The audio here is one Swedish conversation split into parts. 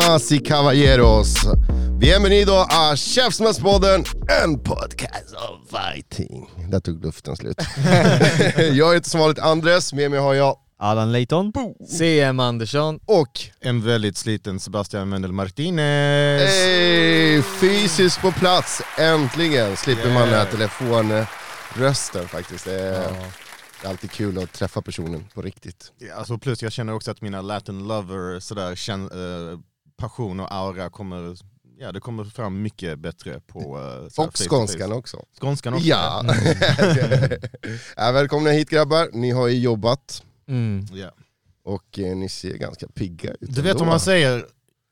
Damas y caballeros. Bienvenido a Käftsmällspodden, en podcast om fighting. Där tog luften slut. jag heter som vanligt Andres, med mig har jag Allan Leighton. CM Andersson. och En väldigt sliten Sebastian Mendel Martinez. hey, fysiskt på plats, äntligen slipper man den här telefonrösten faktiskt. Det är, det är alltid kul att träffa personen på riktigt. Ja, Alltså plus jag känner också att mina Latin lover sådär, känn, eh, passion och aura kommer, ja, det kommer fram mycket bättre på... Uh, Och skånskan också. Skånskan också. Ja. ja, välkomna hit grabbar, ni har ju jobbat Mm. Ja. och eh, ni ser ganska pigga ut. Du vet vad man säger,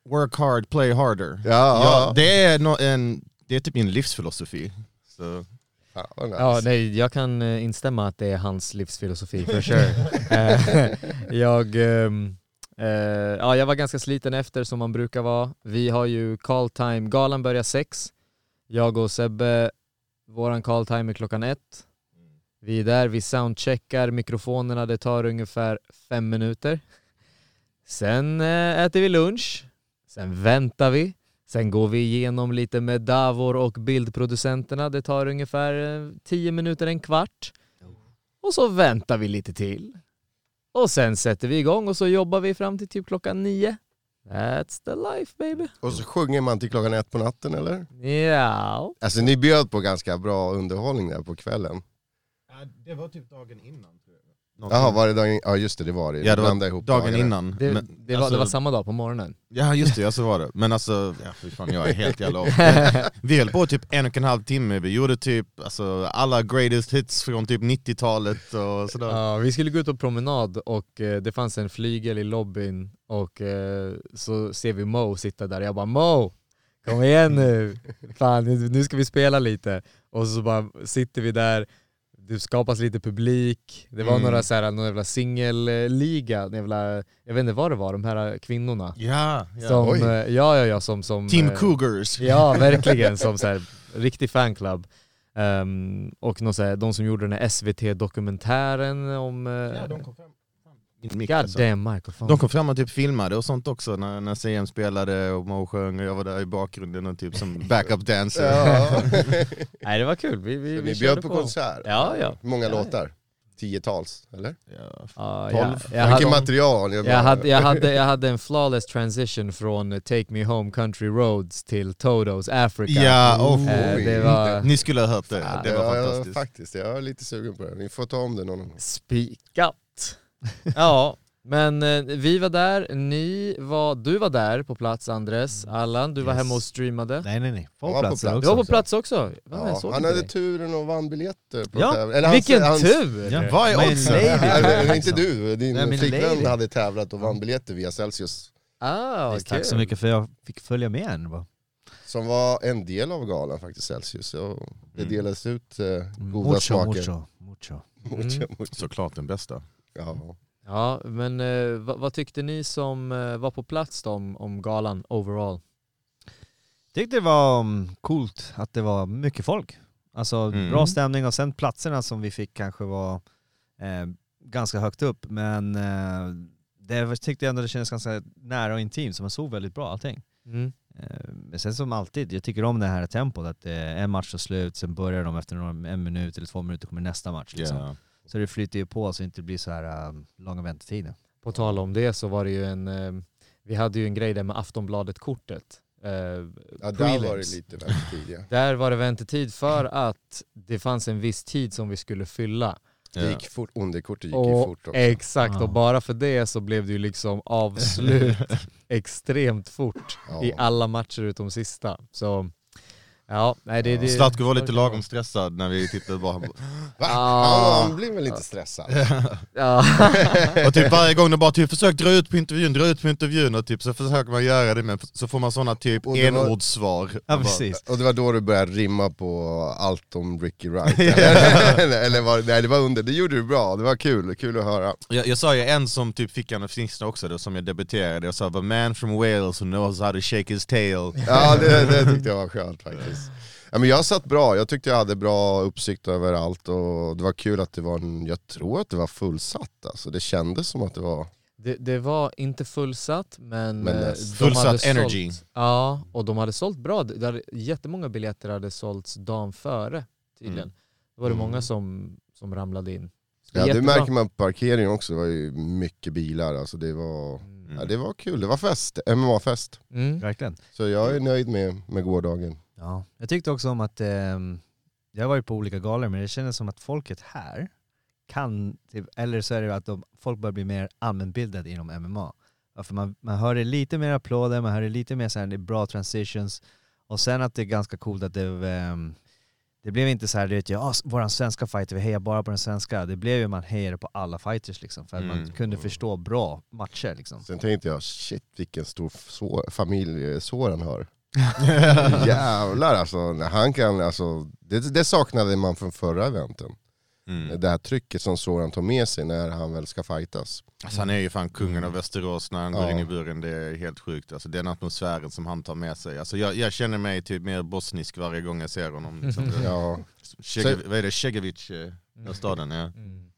work hard, play harder. Ja, Ja, ja. det, är no, en, det är typ min livsfilosofi. Så, vad nice. Ja, nej, jag kan eh, instämma att det är hans livsfilosofi for sure. Eh, jag, ehm, eh, ja, jag var ganska sliten efter som man brukar vara. Vi har ju call time, galan börjar sex. Jag och Sebbe, våran call time är klockan ett. Vi är där, vi soundcheckar mikrofonerna, det tar ungefär fem minuter. Sen eh, äter vi lunch, sen väntar vi, sen går vi igenom lite med Davor och bildproducenterna, det tar ungefär eh, tio minuter, en kvart. Och så väntar vi lite till. Och sen sätter vi igång och så jobbar vi fram till typ klockan nio. That's the life baby. Och så sjunger man till klockan ett på natten eller? Ja. Alltså ni bjöd på ganska bra underhållning där på kvällen. det var typ dagen innan. Jaha, var det dagen? Ja just det, det var det. Ja det var ihop dagen dagarna. innan. Det, Men, det, var, alltså- det var samma dag på morgonen. Ja just det, ja, så var det. Men alltså, ja, fy fan, jag är helt jävla off. Vi höll på typ en och en halv timme, vi gjorde typ alltså, alla greatest hits från typ 90-talet och sådär. Ja, vi skulle gå ut på promenad och eh, det fanns en flygel i lobbyn och eh, så ser vi Mo sitta där. Jag bara Mo, kom igen nu! Fan, nu nu ska vi spela lite. Och så bara sitter vi där, det skapas lite publik. Det var Mm. några så här, någon jävla singelliga, jävla, jag vet inte vad det var, de här kvinnorna. Ja, ja. Som, Oj. eh, ja, ja, ja, som... som Team eh, Cougars. Ja, verkligen. Som så här, riktig fanclub. Ehm, och någon så här, de som gjorde den här SVT-dokumentären om... Uh, Ja, de kom fram. Min mick, God alltså. damn microphone. De kom fram och typ filmade och sånt också när, när CM spelade och Mo sjöng och jag var där i bakgrunden och typ som backup dancer. Ja. Nej det var kul, vi, vi, Så vi bjöd på konsert? Ja, ja. Många Ja, ja. låtar? Tiotals, eller? Ja, Ja, Tolv. ja. Jag, Vilket material! Jag, jag, hade, jag, hade, jag hade en flawless transition från Take Me Home Country Roads till Totos Africa. Ja, oh, Eh, det var Ni skulle ha hört det, det var ja, ja, fantastiskt. faktiskt, jag är lite sugen på det. Ni får ta om det någon gång. spikat. ja, men eh, vi var där, ni var, du var där på plats Andres, Allan, du var Yes. hemma och streamade. Nej nej nej, Han var på plats plats. Du var på också. plats också? Jag Ja, såg han inte hade dig. turen och vann biljetter. På Ja, eller hans- Vilken hans- tur! Ja, vad är oddsen? inte du, din Nej, min flickvän lady. hade tävlat och vann biljetter via Celsius. Ah, Visst, Tack så kul. mycket för att jag fick följa med en. va? Som var en del av galan faktiskt, Celsius. Och det Mm. delades ut eh, goda Mucho, smaker. mucho, mucho. Mucho, mucho. Såklart den bästa. Ja. Ja, men eh, vad, vad tyckte ni som eh, var på plats då om, om galan overall? Tyckte det var mm, coolt att det var mycket folk. Alltså Mm. bra stämning och sen platserna som vi fick kanske var eh, ganska högt upp men eh, det tyckte jag ändå det kändes ganska nära och intimt så man såg väldigt bra allting. Mm. Eh, Men sen som alltid, jag tycker om det här tempot att det är en match och slut, sen börjar de efter några, en minut eller två minuter kommer nästa match. Liksom. Ja. Så det flyter ju på så det inte blir så här eh, långa väntetider. På tal om det så var det ju en, eh, vi hade ju en grej där med Aftonbladet-kortet. Eh, ja, där var det lite väntetid ja. Där var det väntetid för att det fanns en viss tid som vi skulle fylla. Det gick fort, underkortet gick ju Och, fort också. exakt, Ja. och bara för det så blev det ju liksom avslut extremt fort Ja. i alla matcher utom sista. Så ja, nej det... det Zlatko var lite lagom stressad när vi tittade på honom. Va? Ah. Han blir väl lite stressad? Ja. Och typ varje gång de bara typ försök dra ut på intervjun, dra ut på intervjun och typ så försöker man göra det men så får man såna typ det var- enordssvar. Ja precis. Och det var då du började rimma på allt om Ricky Wright? eller, eller, var, nej det var under, det gjorde du bra, det var kul, kul att höra. Jag, jag sa ju en som typ fick en av sista också då, som jag debuterade, jag sa a man from Wales who knows how to shake his tail. Ja det, det tyckte jag var skönt faktiskt. Ja, men jag satt bra, jag tyckte jag hade bra uppsikt över allt och det var kul att det var en, jag tror att det var fullsatt alltså. Det kändes som att det var, Det, det var inte fullsatt men, Men eh, de Fullsatt hade energy. Sålt, ja, och de hade sålt bra. Hade, jättemånga biljetter hade sålts dagen före tydligen. Mm. Då var det Mm. många som, som ramlade in. ja, det märker man på parkeringen också, det var ju mycket bilar alltså. Det var, Mm. ja, det var kul, det var fest, MMA-fest. Mm. Verkligen. Så jag är nöjd med, med gårdagen. Ja. Jag tyckte också om att, ehm, jag har varit på olika galor men det kändes som att folket här kan, typ, eller så är det att de, folk börjar bli mer allmänbildade inom MMA. Ja, för man, man hör det lite mer applåder, man hör det lite mer så här, det är bra transitions. Och sen att det är ganska coolt att det, ehm, det blev inte så här, du vet, ja, våran svenska fighter, vi hejar bara på den svenska. Det blev ju man hejade på alla fighters liksom, för att man Mm. kunde förstå bra matcher liksom. Sen tänkte jag, shit vilken stor familj Soran har. Jävlar alltså, han kan, alltså det, det saknade man från förra eventen. Mm. Det här trycket som Soran tar med sig när han väl ska fightas. Alltså han är ju fan kungen av Västerås när han går Ja. in i buren, det är helt sjukt. Alltså den atmosfären som han tar med sig. Alltså jag, jag känner mig typ mer bosnisk varje gång jag ser honom. Liksom. Ja, Shege, vad är det? Cegevic, eh, den staden? Ja. Mm.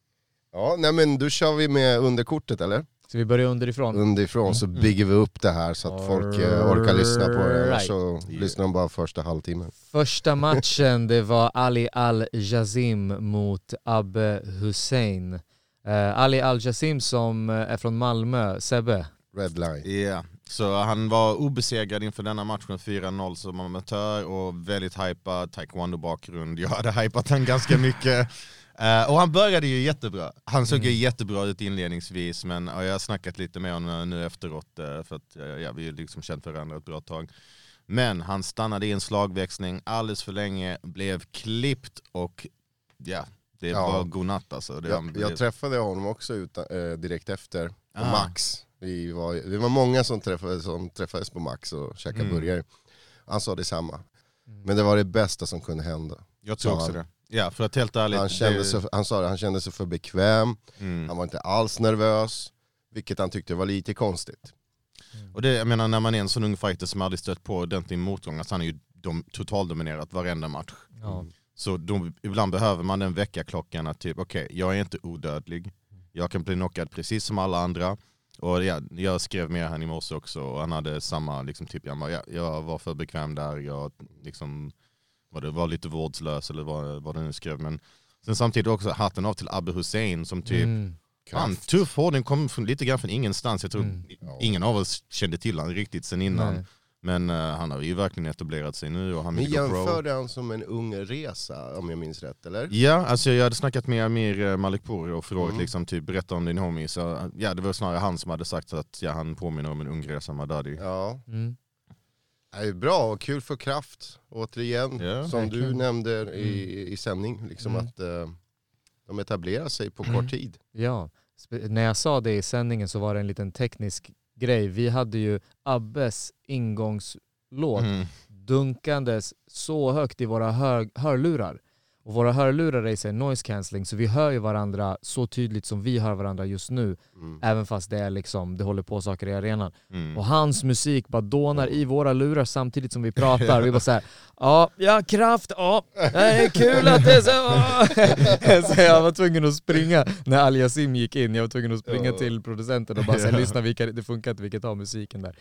ja nej men då kör vi med underkortet eller? Så vi börjar underifrån. Underifrån så bygger vi upp det här så att folk eh, orkar lyssna på det. Annars så lyssnar de bara första halvtimmen. Första matchen det var Ali Al-Jazim mot Abbe Hussein. Eh, Ali Al-Jazim som eh, är från Malmö, Sebbe. Red line. Ja, så han var obesegrad inför denna matchen, 4-0 som amatör och väldigt hypad, taekwondo-bakgrund. Jag hade hypat han ganska mycket. Eh, och han började ju jättebra. Han såg ju jättebra ut inledningsvis men ja, jag har snackat lite med honom nu efteråt eh, för att uh, ja, vi har liksom känt varandra ett bra tag. Men han stannade i en slagväxling alldeles för länge, blev klippt och ja, det Ja. var godnatt alltså. Det, Jag, blev- jag träffade honom också utan, eh, direkt efter, på Ah. Max. Vi var, det var många som träffades, som träffades på Max och käkade Mm. burgare. Han sa detsamma. Men det var det bästa som kunde hända. jag tror också han. det. Ja, för att helt ärligt. Han, kände sig, han sa det, han kände sig för bekväm, Mm. han var inte alls nervös, vilket han tyckte var lite konstigt. Och det, jag menar när man är en sån ung fighter som aldrig stött på ordentlig motgång, alltså han är ju dom, totaldominerat varenda match. Ja. Så då, ibland behöver man den väckarklockan att typ, okej, jag är inte odödlig. Jag kan bli knockad precis som alla andra. Och ja, jag skrev med han i morse också och han hade samma liksom, typ, jag, jag var för bekväm där, jag liksom, var, det, var lite vårdslös eller vad, vad det nu skrev. Men sen samtidigt också hatten av till Abbe Hussein som typ, Mm. han, tuff hårding kom från, lite grann från ingenstans. Jag tror Mm. ingen av oss kände till honom riktigt sen innan. Nej. Men eh, han har ju verkligen etablerat sig nu och han Ni jämförde han som en ung resa, om jag minns rätt, eller? Ja, alltså jag hade snackat med Amir eh, Malikpour och frågat Mm. liksom, typ, berätta om din homie. Så, ja, det var snarare han som hade sagt att ja, han påminner om en ung Reza Madadi. Ja, Mm. Det är bra och kul för kraft, återigen. Ja, som du nämnde i, i sändning, liksom Mm. att eh, de etablerar sig på kort tid. Ja, när jag sa det i sändningen så var det en liten teknisk grej. Vi hade ju Abbes ingångslåt Mm. dunkandes så högt i våra hör hörlurar. Och våra hörlurar är sig noise cancelling så vi hör ju varandra så tydligt som vi hör varandra just nu. Mm. Även fast det, är liksom, det håller på saker i arenan. Mm. Och hans musik bara dånar i våra lurar samtidigt som vi pratar. Vi bara såhär, ja, ja kraft, ja, det är kul att det är så. ja." så jag var tvungen att springa när Al Yassim gick in. Jag var tvungen att springa till producenten och bara säga, lyssna vilka, det funkar inte, vi kan ta musiken där.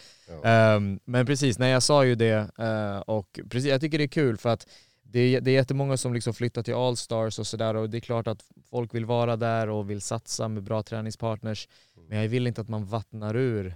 Ehm, men precis, nej jag sa ju det eh, och precis, jag tycker det är kul för att det är, det är jättemånga som liksom flyttar till Allstars och sådär och det är klart att folk vill vara där och vill satsa med bra träningspartners. Men jag vill inte att man vattnar ur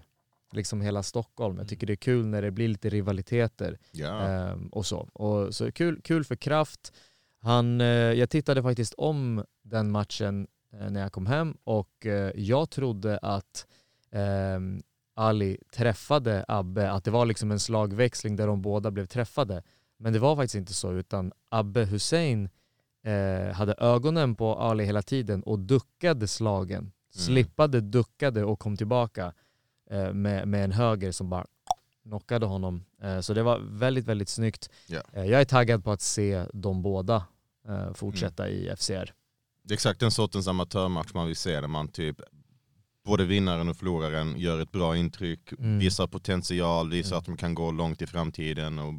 liksom hela Stockholm. Jag tycker det är kul när det blir lite rivaliteter Ja. ehm, och så. Och så kul, kul för Kraft. Han, eh, jag tittade faktiskt om den matchen eh, när jag kom hem och eh, jag trodde att ehm, Ali träffade Abbe, att det var liksom en slagväxling där de båda blev träffade. Men det var faktiskt inte så utan Abbe Hussein eh, hade ögonen på Ali hela tiden och duckade slagen. Slippade, duckade och kom tillbaka eh, med, med en höger som bara knockade honom. Eh, så det var väldigt, väldigt snyggt. Eh, jag är taggad på att se de båda eh, fortsätta i FCR. Det är exakt den sortens amatörmatch man vill se där man typ både vinnaren och förloraren gör ett bra intryck, Mm. visar potential, visar Mm. att de kan gå långt i framtiden. Och,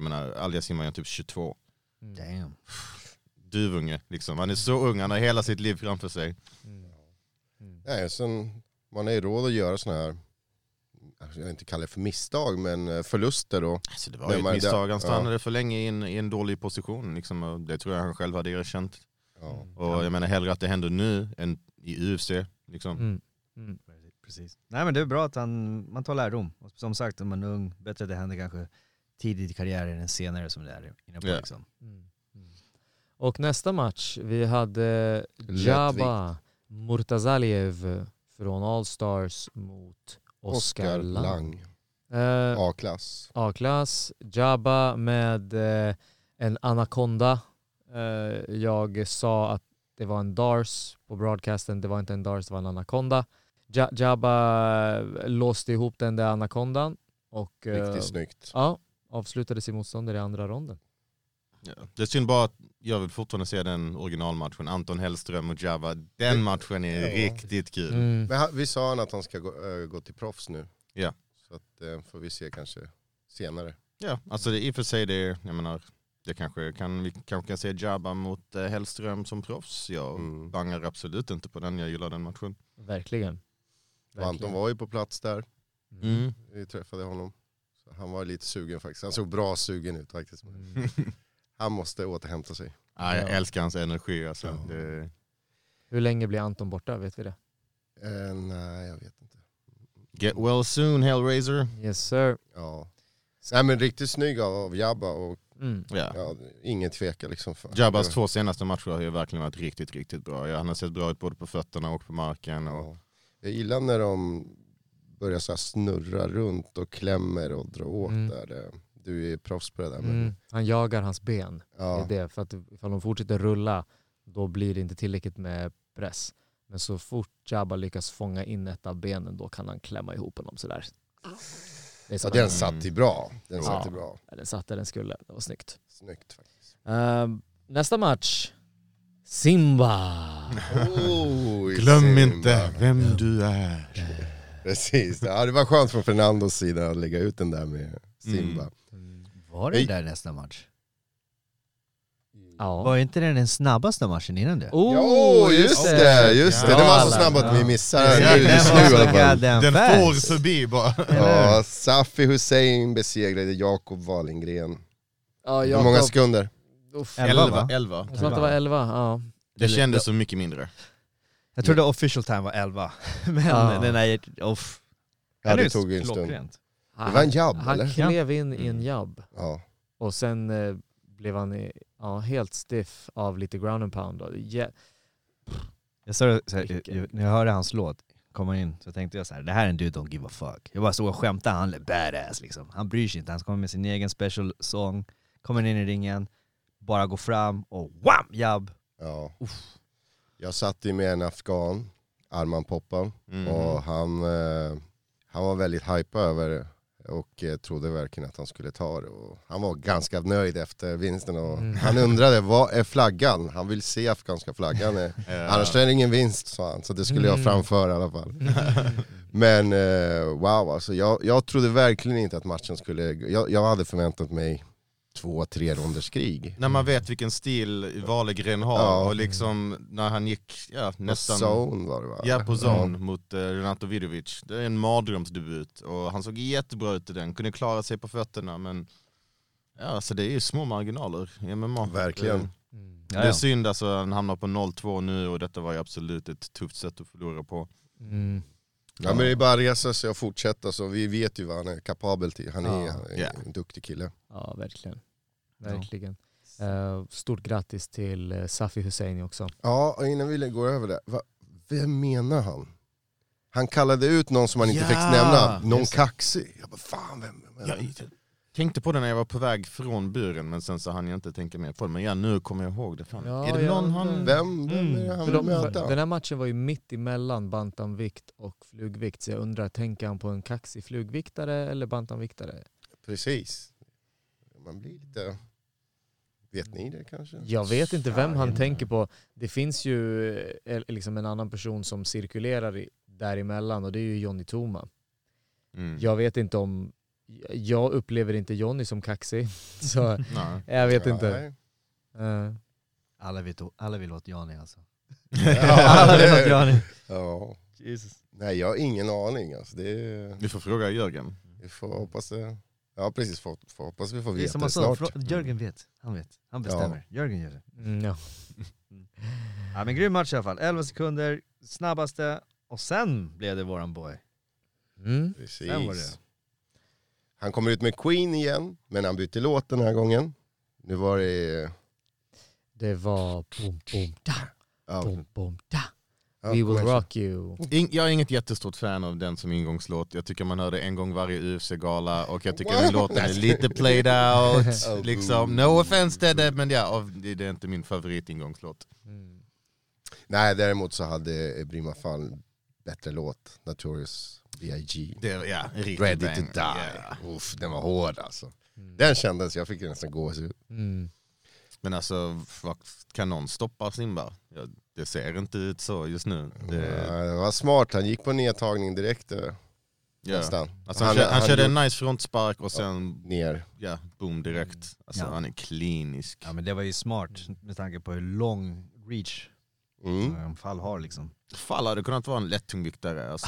jag menar, Aliasim var ju typ 22. Damn. Duvunge liksom. Han är så ung, han har hela sitt liv framför sig. Nej, sen, man har ju råd att göra sådana här, jag vill inte kalla det för misstag, men eh, förluster då. Alltså det var ju ett misstag, han ja. stannade för länge i en, i en dålig position. Liksom, och det tror jag han själv hade erkänt. Ja. Och jag menar hellre att det händer nu än i UFC. Liksom. Mm. Mm. Precis. Nej men det är bra att han, man tar lärdom. Och som sagt, om man är ung, bättre att det händer kanske tidigt i karriären än senare som det är inne på. Ja. Liksom. Mm. Mm. Och nästa match, vi hade Jaba Murtazaliev från All Stars mot Oskar Oskar Lang. Lang, Eh, A-klass. A-klass, Jabba med eh, en anakonda. Eh, jag sa att det var en Dars på broadcasten, det var inte en Dars, det var en anakonda. Ja, Jabba låste ihop den där anakondan och eh, Riktigt snyggt. ja, avslutade sin motståndare i andra ronden. Ja. Det är synd bara att jag vill fortfarande se den originalmatchen, Anton Hellström och Java. Den matchen är Ja. riktigt kul. Mm. Men vi sa han att han ska gå, äh, gå till proffs nu. Ja. Så att, eh, får vi se kanske senare. Ja, alltså det, i och för sig det, jag menar, det kanske kan, vi kanske kan se Jabba mot eh, Hellström som proffs. Jag Mm. bangar absolut inte på den, jag gillar den matchen. Verkligen. Och Anton var ju på plats där, Mm. vi träffade honom. Han var lite sugen faktiskt. Han såg bra sugen ut faktiskt. Mm. Han måste återhämta sig. Ja, jag Ja. älskar hans energi alltså. Ja. Det, Hur länge blir Anton borta? Vet vi det? Eh, nej, jag vet inte. get well soon Hellraiser. Yes sir. Ja. Nej men riktigt snygg av, av Jabba och Mm. Ja. ja, ingen tveka liksom. För, Jabbas två senaste matcher har ju verkligen varit riktigt, riktigt bra. Han har sett bra ut både på fötterna och på marken. Och, Ja. Jag gillar när de börjar så här snurra runt och klämmer och drar åt Mm. där. Det- Du är proffs på det där. Men, Mm. Han jagar hans ben. ja. Det är det. För att ifall de fortsätter rulla då blir det inte tillräckligt med press. Men så fort Jabba lyckas fånga in ett av benen då kan han klämma ihop honom sådär. Det är Ja, den en- satt ju bra. Den Ja. satt ju bra. Ja, Den satt där den skulle. Det var snyggt. Snyggt faktiskt. Ehm, nästa match. Simba. Oh, Glöm Simba. inte vem du är. Precis, ja, det var skönt från Fernandos sida att lägga ut den där med Simba. Var det där nästa match? Ja. Var inte det den snabbaste matchen innan det? Oh, Jo, just det, just det. Det var så snabb att vi missade Ja, just nu i så alla fall. Den får förbi bara. Ja, Safi Hussein besegrade Jakob Wallengren. Ja, Hur många sekunder? Uff. Elva, Elva. va? elva. Jag tror att det var 11. Ja. Det kändes så mycket mindre. Jag trodde official time var 11. Men Ja. den där, off. Ja, det tog ju en stund. klockrent. Det var en jabb, Han eller? klev in i en jabb. Ja. Och sen eh, blev han i, ja, helt stiff av lite ground and pound. Och, yeah. Jag sa så här, när jag hörde hans låt komma in så tänkte jag så här: det här är en dude don't give a fuck. Jag bara stod och skämtade, han är badass liksom. Han bryr sig inte, han kommer med sin egen special song, kommer in i ringen, bara går fram och wham! Jabb. ja. Jag satt ju med en afghan, Arman Poppan, Mm. och han, eh, han var väldigt hypad över det och eh, trodde verkligen att han skulle ta det. Och han var ganska nöjd efter vinsten och Mm. han undrade, vad är flaggan? Han vill se afghanska flaggan. Eh, Ja. Annars är det ingen vinst sa han, så det skulle jag Mm. framföra i alla fall. Men wow, alltså, jag, jag trodde verkligen inte att matchen skulle... Jag, jag hade förväntat mig två, tre ronders krig. När man vet vilken stil Wahlgren har Ja. och liksom när han gick ja, På nästan... zone var det va? Ja, på zone mot eh, Renato Vidovic. Det är en mardrömsdebut och han såg jättebra ut i den, kunde klara sig på fötterna men ja, alltså det är ju små marginaler i MMA. Verkligen. Mm. Det är synd alltså, han hamnar på 0-2 nu och detta var ju absolut ett tufft sätt att förlora på. Mm. Ja men det är bara att resa sig och fortsätta, så vi vet ju vad han är kapabel till. Han är, Ja. han är Ja. en duktig kille. Ja, verkligen. Verkligen. Eh, stort grattis till eh, Safi Husseini också. Ja, och innan vi går över det. Va, vem menar han? Han kallade ut någon som han inte Ja, fick nämna. Någon just kaxig. Jag bara, fan vem? vem? Jag tänkte på det när jag var på väg från buren men sen så hann jag inte tänka mer på det. Men ja, nu kommer jag ihåg det. Fan. Ja, är det ja, någon han... Vem, vem Mm. är han vill de, möta? den här matchen var ju mitt emellan bantamvikt och flugvikt, så jag undrar, tänker han på en kaxig flugviktare eller bantamviktare? Precis. Man blir lite... Vet ni det kanske? Jag vet inte vem han tänker på. Det finns ju eh, liksom en annan person som cirkulerar i, däremellan och det är ju Johnny Toma. Mm. Jag vet inte om... Jag upplever inte Johnny som kaxig, så Nej. jag vet inte. Eh, Alla, vet, alla vill åt Jani alltså. Ja, alla vill åt Jani. ja. Jesus. Nej, jag har ingen aning. Alltså. Det är, Vi får fråga Jörgen. vi får hoppas det. Ja, precis. Får, får hoppas vi får Det är veta som det han sa, snart. frå- Jörgen vet. Han vet. Han bestämmer. Jörgen gör det. mm, ja. Ja men grym match i alla fall. 11 sekunder, snabbaste, och sen blev det våran boy. mm. Precis. Sen var det. Han kommer ut med Queen igen, men han bytte låt den här gången. Nu var det... Det var boom, boom, da, Ja, boom, boom, da. Ja, We will rock you. In, jag är inget jättestort fan av den som ingångslåt. Jag tycker man hör det en gång varje UFC-gala och jag tycker den låten är lite played out. Oh, liksom. No offense det, men ja, det är inte min favoritingångslåt. Mm. Nej, däremot så hade Brima Fall bättre låt. Notorious B.I.G. Riktig Ready to die. Ja. Uff, den var hård alltså. Mm. Den kändes, jag fick nästan gåshud. Mm. Men alltså, vad- kan någon stoppa Simba? Ja, det ser inte ut så just nu. Det, Ja, Det var smart, han gick på nedtagning direkt eh, ja. nästan. Alltså, han, kör, han, han körde en nice frontspark och sen, Ner. ja, boom direkt. Alltså, Ja. Han är klinisk. Ja men det var ju smart med tanke på hur lång reach Mm. mm. Fall har liksom. Fall hade kunnat vara en lättungviktare. Alltså.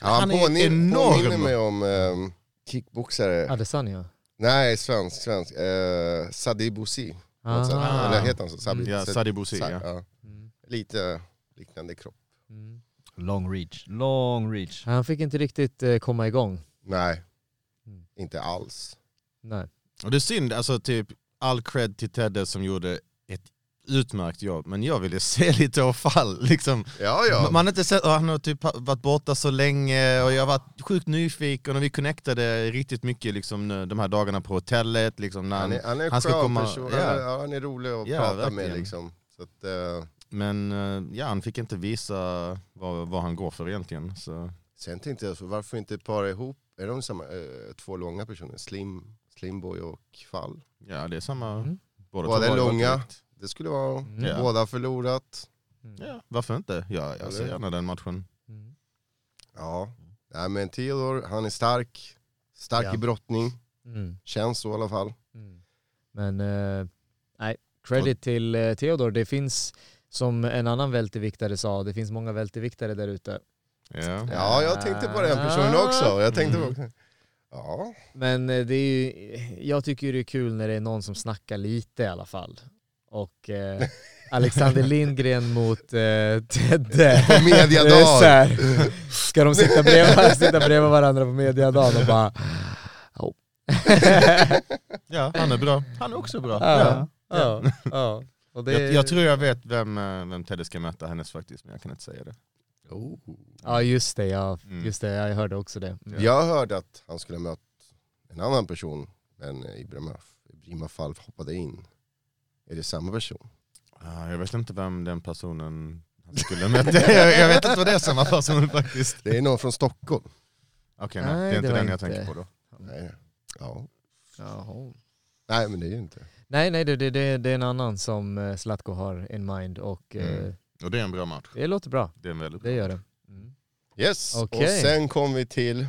Ja, han Han är påminner, enorm. påminner mig om um, kickboxare. Adesanya. Nej, svensk, svensk. Uh, Sadi Bouzid. Ah. Eller heter han så? Sabi, Ja, Sadi Bouzid, Sa- ja. Mm. Lite liknande kropp. Mm. Long reach, long reach. Han fick inte riktigt eh, komma igång. Nej, Mm. inte alls. Nej. Och det är synd, alltså typ all cred till Tedde som gjorde ett utmärkt jobb, men jag ville se lite av fall. Liksom. Ja, ja. Man har inte sett, han har typ varit borta så länge och jag har varit sjukt nyfiken och vi connectade riktigt mycket liksom, nu, de här dagarna på hotellet. Liksom, när han är, han är en han ska skön komma- person. ja. Han, är, han är rolig att Ja, prata verkligen. med. Liksom. Så att, eh, men eh, ja, han fick inte visa vad, vad han går för egentligen. Så. sen tänkte jag, så varför inte para ihop, är de samma, eh, två långa personer? Slim, Slimboy och Fall. Ja, det är samma. Mm. Båda, Båda är varit långa. direkt. Det skulle vara, Mm. Båda förlorat. Ja, varför inte? Ja, jag ser gärna den matchen. Mm. Ja, Nej, men Theodor, han är stark. Stark Ja. i brottning, Mm. känns så i alla fall. Mm. Men eh, nej, credit till eh, Theodor. Det finns, som en annan välteviktare sa, det finns många välteviktare där ute. Ja. Ja, jag tänkte på den personen också. Jag tänkte Mm. på, ja, Men eh, det är ju, jag tycker det är kul när det är någon som snackar lite i alla fall. Och eh, Alexander Lindgren mot eh, Tedde. På mediadag. Det är så här, Ska de sitta bredvid, sitta bredvid varandra på mediadagen och bara... Oh. ja, han är bra. Han är också bra. Ja, ja, ja. Och det, Jag, jag tror jag vet vem, eh, vem Teddy ska möta hennes faktiskt, men jag kan inte säga det. oh. Ja just det, ja, Mm. just det, jag hörde också det. Mm. Jag hörde att han skulle möta en annan person, men Ibrahima, Ibrahima Fall hoppade in. Är det samma person? Ah, jag vet inte vem den personen skulle möta. jag, jag vet inte vad det är samma person faktiskt. Det är någon från Stockholm. Okej, nej, Nej, det är inte det den jag inte- tänker på då. Nej, ja. Jaha. Nej men det är ju inte. Nej, nej det, det, det, det är en annan som eh, Zlatko har in mind och eh, Mm. Och det är en bra match. det låter bra. Det är en väldigt Det bra gör match. det. Mm. Yes, Okej. och sen kom vi till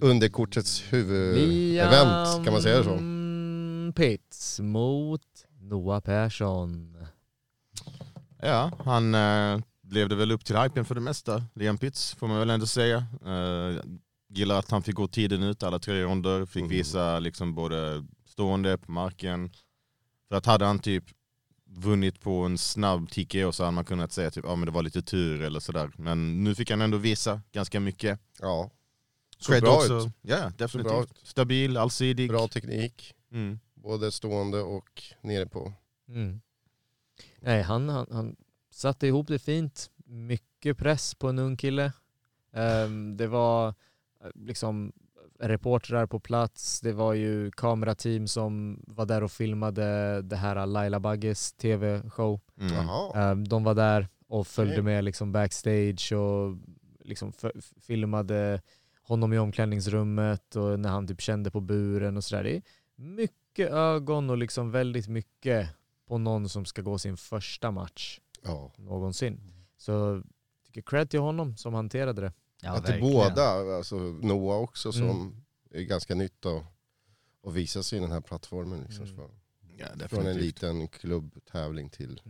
underkortets huvudevent, kan man säga det så? Liam Pitts mot Noah Persson. Ja, han eh, levde väl upp till hypen för det mesta. Liam Pitts får man väl ändå säga. Eh, gillar att han fick gå tiden ut alla tre ronder, fick Mm. visa liksom både stående på marken. För att hade han typ vunnit på en snabb TKO så hade man kunnat säga typ, ja men det var lite tur eller sådär. Men nu fick han ändå visa ganska mycket. Ja. Så Cred bra också. ut. Ja, bra definitivt. Stabil, allsidig. Bra teknik. Mm. Både stående och nere på. Mm. Nej, han, han, han satte ihop det fint. Mycket press på en ung kille. Ehm, det var eh, liksom reportrar på plats, det var ju kamerateam som var där och filmade det här Laila Bagges tv-show. Mm. Ehm, de var där och följde med liksom backstage och liksom filmade honom i omklädningsrummet och när han typ kände på buren och sådär. Det är mycket ögon och liksom väldigt mycket på någon som ska gå sin första match Ja. någonsin. Så jag tycker cred till honom som hanterade det. Ja, att det båda, alltså Noah också som Mm. är ganska nytt att, att visa sig i den här plattformen. Liksom, Mm. från, Ja, från en liten klubbtävling till...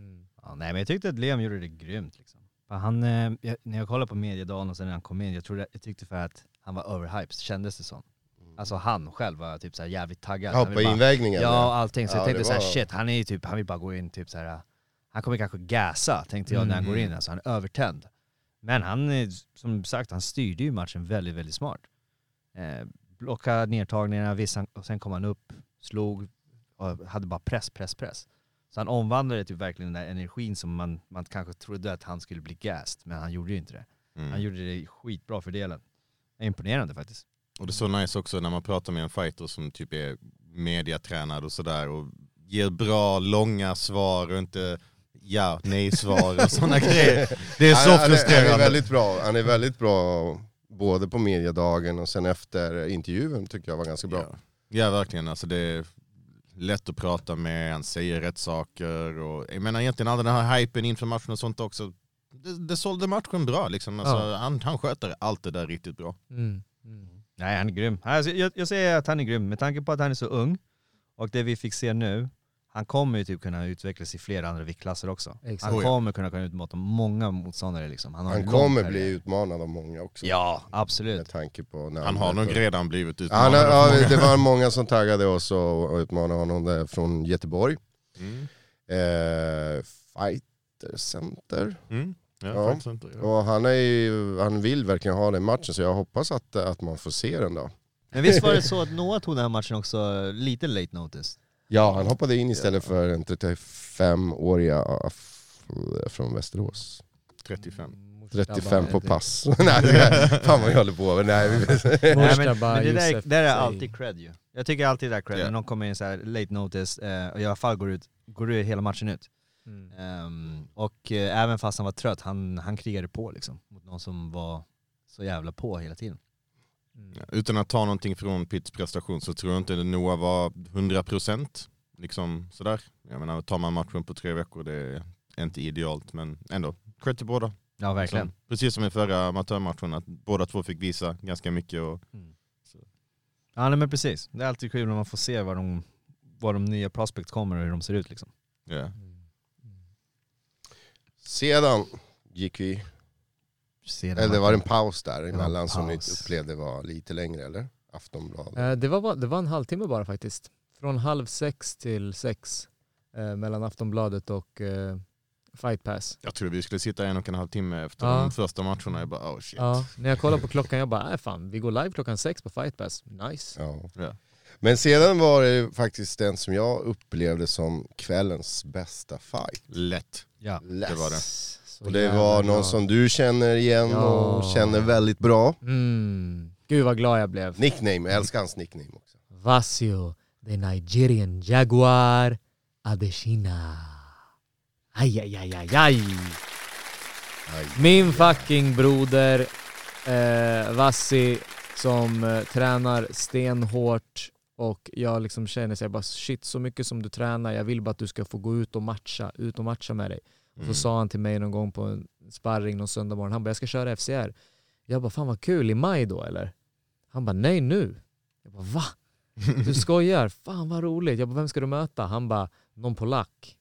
Ja, nej men jag tyckte att Liam gjorde det grymt liksom. För Han, eh, jag, när jag kollade på mediedagen och sen när han kom in, jag, trodde, jag tyckte för att han var overhyped, kändes det som. Alltså han själv var typ så här jävligt taggad. Ja, på invägningen. Ja, allting. Så Ja, jag tänkte det så här, var- shit, han är ju typ, han vill bara gå in typ så här. han kommer kanske gasa tänkte jag när han Mm. går in, alltså han är övertänd. Men han, är, som sagt, han styrde ju matchen väldigt, väldigt smart. Eh, blockade nedtagningarna, vissa, och sen kom han upp, slog och hade bara press, press, press. Så han omvandlade typ verkligen den där energin som man, man kanske trodde att han skulle bli gassed, men han gjorde ju inte det. Mm. Han gjorde det skitbra för delen. Imponerande faktiskt. Och det är så nice också när man pratar med en fighter som typ är mediatränad och sådär och ger bra, långa svar och inte ja, nej-svar och sådana grejer. Det är så han, han, är, han är frustrerande. väldigt bra. Han är väldigt bra både på mediedagen och sen efter intervjun tycker jag var ganska bra. Ja. ja verkligen, alltså det är lätt att prata med, han säger rätt saker och jag menar egentligen all den här hypen inför matchen och sånt också. Det, det sålde matchen bra liksom. Alltså, Ja. han, han sköter allt det där riktigt bra. Mm. Nej han är grym. Alltså, jag, jag säger att han är grym med tanke på att han är så ung och det vi fick se nu, han kommer ju typ kunna utvecklas i flera andra viktklasser också. Exakt. Han Oh kommer kunna kunna utmata många motståndare liksom. Han, Han kommer bli utmanad av många också. Ja, Med absolut. tanke på när Han har nog redan blivit Han, utmanad. har- av ja, många. det var många som taggade oss och, och utmanade honom där från Göteborg. Mm. Eh, Fighter Center. Mm. Ja, inte. Ja. Och han, är ju, han vill verkligen ha den matchen så jag hoppas att, att man får se den då. Men visst var det så att Noah tog den här matchen också lite late notice? Ja, han hoppade in istället för en 35-åriga från Västerås. 35. 35 på pass. Nej, fan vad jag håller på med. Nej, Nej, men, men det där, där är alltid cred ju. Jag tycker alltid det är cred, Ja. när någon kommer in så här late notice eh, och i alla fall går ut, går ut hela matchen ut. Mm. Ehm, och eh, även fast han var trött, han, han krigade på liksom. Mot någon som var så jävla på hela tiden. Mm. Ja, Utan att ta någonting från Pitts prestation så tror jag inte Noah var 100% liksom sådär. Jag menar, tar man matchen på tre veckor det är inte idealt men ändå, cred till båda. Ja verkligen. Liksom, precis som i förra amatörmatchen, att båda två fick visa ganska mycket. Och, Ja nej, men precis. Det är alltid kul när man får se var de, var de nya prospects kommer och hur de ser ut liksom. ja. Sedan gick vi, Se eller var det en paus där emellan som ni upplevde var lite längre eller? Aftonbladet. Eh, det, var, det var en halvtimme bara faktiskt. Från halv sex till sex. Eh, mellan Aftonbladet och eh, Fight Pass. Jag trodde vi skulle sitta en och en halv timme efter Ja. de första matcherna. Jag bara oh shit. Ja, när jag kollade på klockan jag bara, nej fan, vi går live klockan sex på Fight Pass. Nice. Ja. Ja. Men sedan var det faktiskt den som jag upplevde som kvällens bästa fight. Lätt. Ja. Lätt. var det. Så Och det var bra. någon som du känner igen Ja. och känner väldigt bra. Mm. Gud vad glad jag blev. Nickname, jag älskar hans nickname också. Vasio, the Nigerian Jaguar Adesina. Aj, aj, aj, aj, aj. Aj. Min fucking broder eh, Vassi som eh, tränar stenhårt och jag liksom känner så jag bara shit så mycket som du tränar, jag vill bara att du ska få gå ut och matcha, ut och matcha med dig. Och så sa han till mig någon gång på en sparring någon söndag morgon, han bara jag ska köra FCR. Jag bara fan vad kul, i maj då eller? Han bara nej nu. Jag bara va? Du skojar? Fan vad roligt. Jag bara vem ska du möta? Han bara någon polack.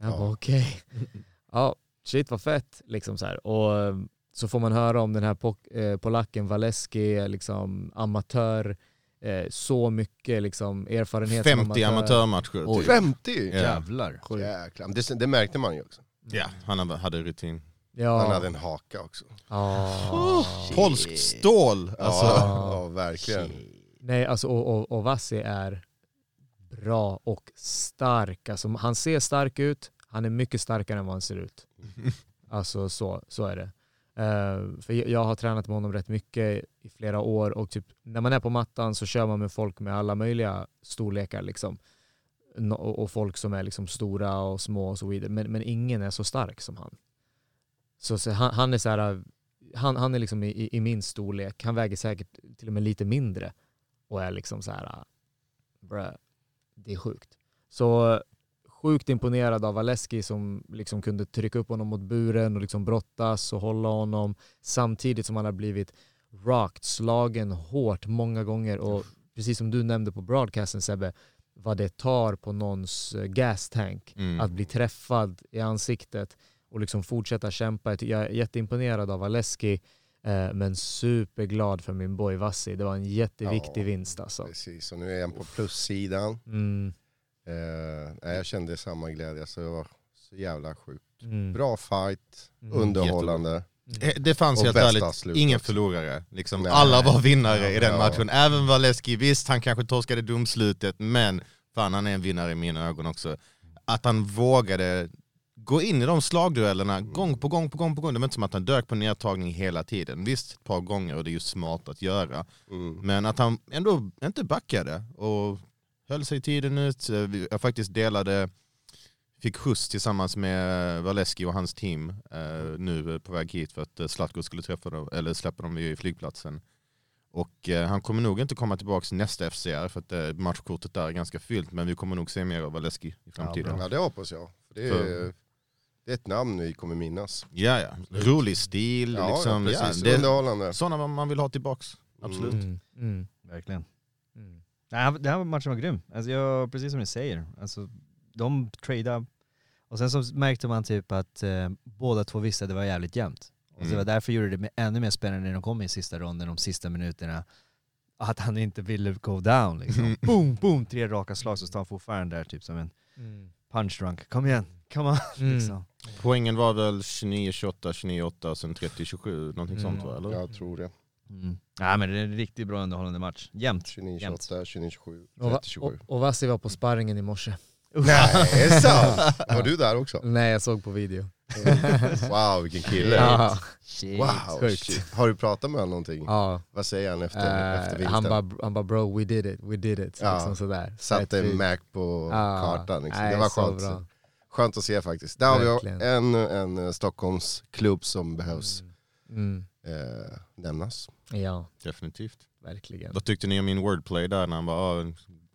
Jag Ja. bara okej. Ja, shit vad fett liksom så här. Och eh, så får man höra om den här eh, polacken Waleski, liksom amatör, eh, så mycket liksom erfarenhet som 50 amatörmatcher. Oj. Typ. 50! Ja. Jävlar. Jäklar. Det, det märkte man ju också. Ja, han hade- rutin. Ja. Han hade en haka också. Ja. Polskt stål! Alltså, Ja, ja verkligen. Nej, alltså och, och, och Vassi är bra och stark. Alltså, han ser stark ut, han är mycket starkare än vad han ser ut. Alltså så, så är det. Uh, för jag, har tränat med honom rätt mycket i flera år och typ, när man är på mattan så kör man med folk med alla möjliga storlekar. Liksom. No, Och, och folk som är liksom stora och små och så vidare. Men, men ingen är så stark som han. Så, så han, han är så här, han, han är liksom i, i- i min storlek. Han väger säkert till och med lite mindre och är liksom så här, bruh, det är sjukt. Så sjukt imponerad av Aleski som liksom kunde trycka upp honom mot buren och liksom brottas och hålla honom samtidigt som han har blivit rakt slagen hårt många gånger och precis som du nämnde på broadcasten Sebbe, vad det tar på någons eh, gas tank Mm. att bli träffad i ansiktet och liksom fortsätta kämpa. Jag är jätteimponerad av Aleski eh, men superglad för min boy Vassi. Det var en jätteviktig Ja. vinst alltså. Precis, och nu är han på plussidan. Mm, Eh, jag kände samma glädje, så det var så jävla sjukt. mm, Bra fight, Mm. underhållande. Eh, Det fanns helt ärligt ingen förlorare. Liksom, Nej. alla var vinnare i den Ja. matchen. Även Valeski, visst han kanske torskade domslutet, men fan han är en vinnare i mina ögon också. Att han vågade gå in i de slagduellerna gång på gång på gång på gång. Det var inte som att han dök på nedtagning hela tiden. Visst ett par gånger och det är ju smart att göra. Mm. Men att han ändå inte backade och höll sig tiden ut. Eh, Jag faktiskt delade, fick skjuts tillsammans med Valeski och hans team eh, nu på väg hit för att eh, Zlatko skulle träffa dem, eller släppa dem vid flygplatsen. Och eh, han kommer nog inte komma tillbaka nästa FCR för att eh, matchkortet där är ganska fyllt men vi kommer nog se mer av Valeski i framtiden. Ja, det hoppas jag. För det, är, För- det är ett namn vi kommer minnas. Ja, ja. Rolig stil, Ja, liksom. ja, precis. det är Underhållande. sådana man vill ha tillbaks. Absolut. mm, mm, Verkligen. Mm. Nej, den här matchen var grym. Alltså jag, precis som ni säger, alltså, de tradade och sen så märkte man typ att eh, båda två visste att det var jävligt jämnt. Och så Mm. det var därför gjorde det med- ännu mer spännande när de kom i sista ronden, de sista minuterna. Att han inte ville go down liksom. Mm. boom, boom, tre raka slag så står han fortfarande där typ som en Mm. punch drunk. Kom igen, come on. Mm. liksom. Poängen var väl 29-28, 29-8 och sen 30-27, någonting Mm. sånt va? Eller? Jag tror det. Mm. Nej men det är en riktigt bra underhållande match. Jämnt. 29, Jämnt. 28, 29, 27, Och, va- 30, 27. och, och Vassi var på sparringen i morse. Nej, är det sant? Var du där också? Nej, jag såg på video. Wow, vilken kille. Ja, Shit. Wow, Sjukt. shit. Har du pratat med honom någonting? ja. Vad säger han efter, Eh, efter vinsten? han, bara, han bara bro, we did it, we did it. Ja. Liksom sådär. Satte fint. Mac på Ja. kartan. Liksom. Nej, det var skönt. bra. skönt att se faktiskt. Där har vi en, en eh, Stockholmsklubb som behövs Mm. Eh, nämnas. Ja, Definitivt. verkligen. Vad tyckte ni om min wordplay där när han bara oh,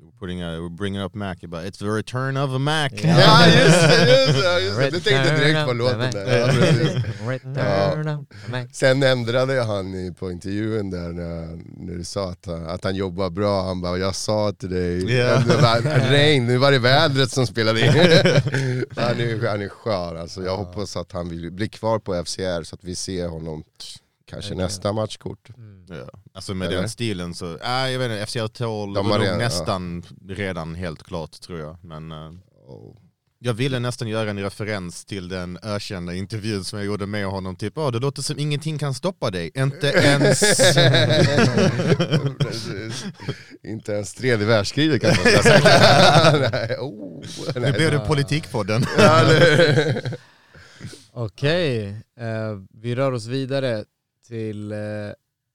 we're putting a, we're bringing up Mac, jag bara, it's the return of a Mac. Ja. Ja just det, just det, just det. Du tänkte direkt på låten där. Ja, precis. Return of the Mac. Sen ändrade han i- på intervjun där när, när du sa att han, att han jobbar bra, han bara jag sa till dig, Ja. det var regn, nu var det vädret som spelade in. han, är, han är skör alltså, jag hoppas att han vill bli kvar på FCR så att vi ser honom kanske Verkligen. nästa matchkort. Mm. Ja. Alltså med Eller? den stilen så, äh, jag vet inte, FCR 12 De var redan- ja. nästan redan helt klart tror jag. Men eh, Och, jag ville nästan göra en referens till den ökända intervjun som jag gjorde med honom, typ oh, det låter som ingenting kan stoppa dig, inte ens... Inte ens tredje världskriget kan man säga. nej, oh, Nu blev det politikpodden. Ja, det- Okej, eh, vi rör oss vidare till eh,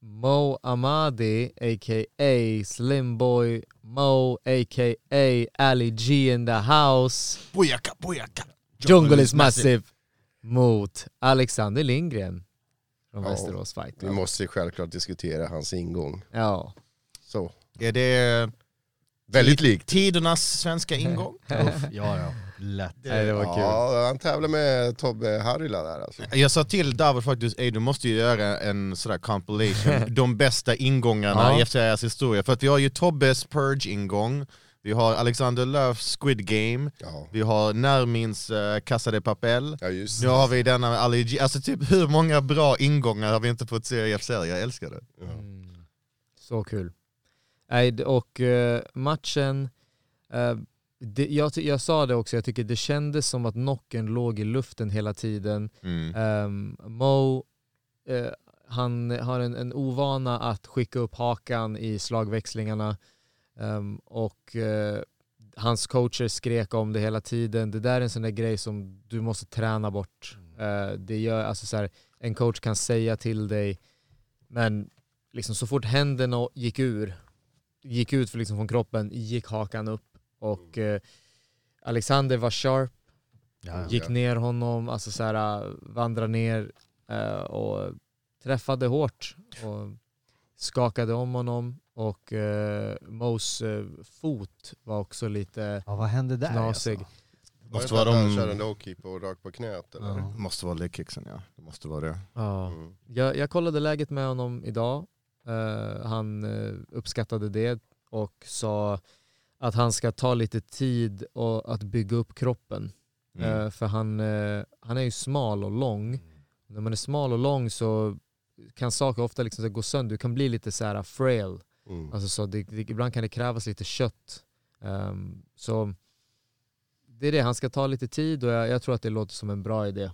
Mo Amadi, a.k.a. Slimboy Mo, a.k.a. Ali G in the house. Bojaka, bojaka! Jungle is massive mot Alexander Lindgren från Ja, Västerås Fight. Vi måste självklart diskutera hans ingång. Ja. Så, Är det väldigt likt. tidernas svenska ingång? Uff, ja, ja. Lätt. Nej, det var kul. Ja, han tävlar med Tobbe Harila där alltså. Jag sa till David faktiskt, Ey, du måste ju göra en sådär compilation, de bästa ingångarna Ja. i FCRs historia. För att vi har ju Tobbes Purge-ingång, vi har Alexander Löfs Squid Game, Ja, vi har Nermins uh, Casa de Papel, ja just nu har vi denna med Ali G. Alltså typ hur många bra ingångar har vi inte fått se i FCR? Jag älskar det. Mm. Så kul. Nej, och eh, matchen, eh, det, jag, jag sa det också, jag tycker det kändes som att knocken låg i luften hela tiden. Mm. Ehm, Mo, eh, han har en, en ovana att skicka upp hakan i slagväxlingarna. Ehm, och eh, hans coacher skrek om det hela tiden. Det där är en sån där grej som du måste träna bort. Eh, det gör, alltså så här, en coach kan säga till dig, men liksom så fort händerna gick ur, gick ut för liksom från kroppen, gick hakan upp. Och eh, Alexander var sharp, Ja, gick ner honom, alltså så här, vandra ner eh, och träffade hårt och skakade om honom och eh, Mos eh, fot var också lite ja, vad hände där knasig. alltså? Måste Var det vara att han de- körde en och rakt på knät eller? Ja. Måste vara legkicksen ja. Det måste vara det. Ja. Mm. Jag, jag kollade läget med honom idag. Eh, han eh, uppskattade det och sa att han ska ta lite tid och att bygga upp kroppen. Mm. Eh, för han, eh, han är ju smal och lång. När man är smal och lång så kan saker ofta liksom gå sönder. Du kan bli lite så här frail. Mm. Alltså så det, det, ibland kan det krävas lite kött. Ehm, så det är det, han ska ta lite tid och jag, jag tror att det låter som en bra idé.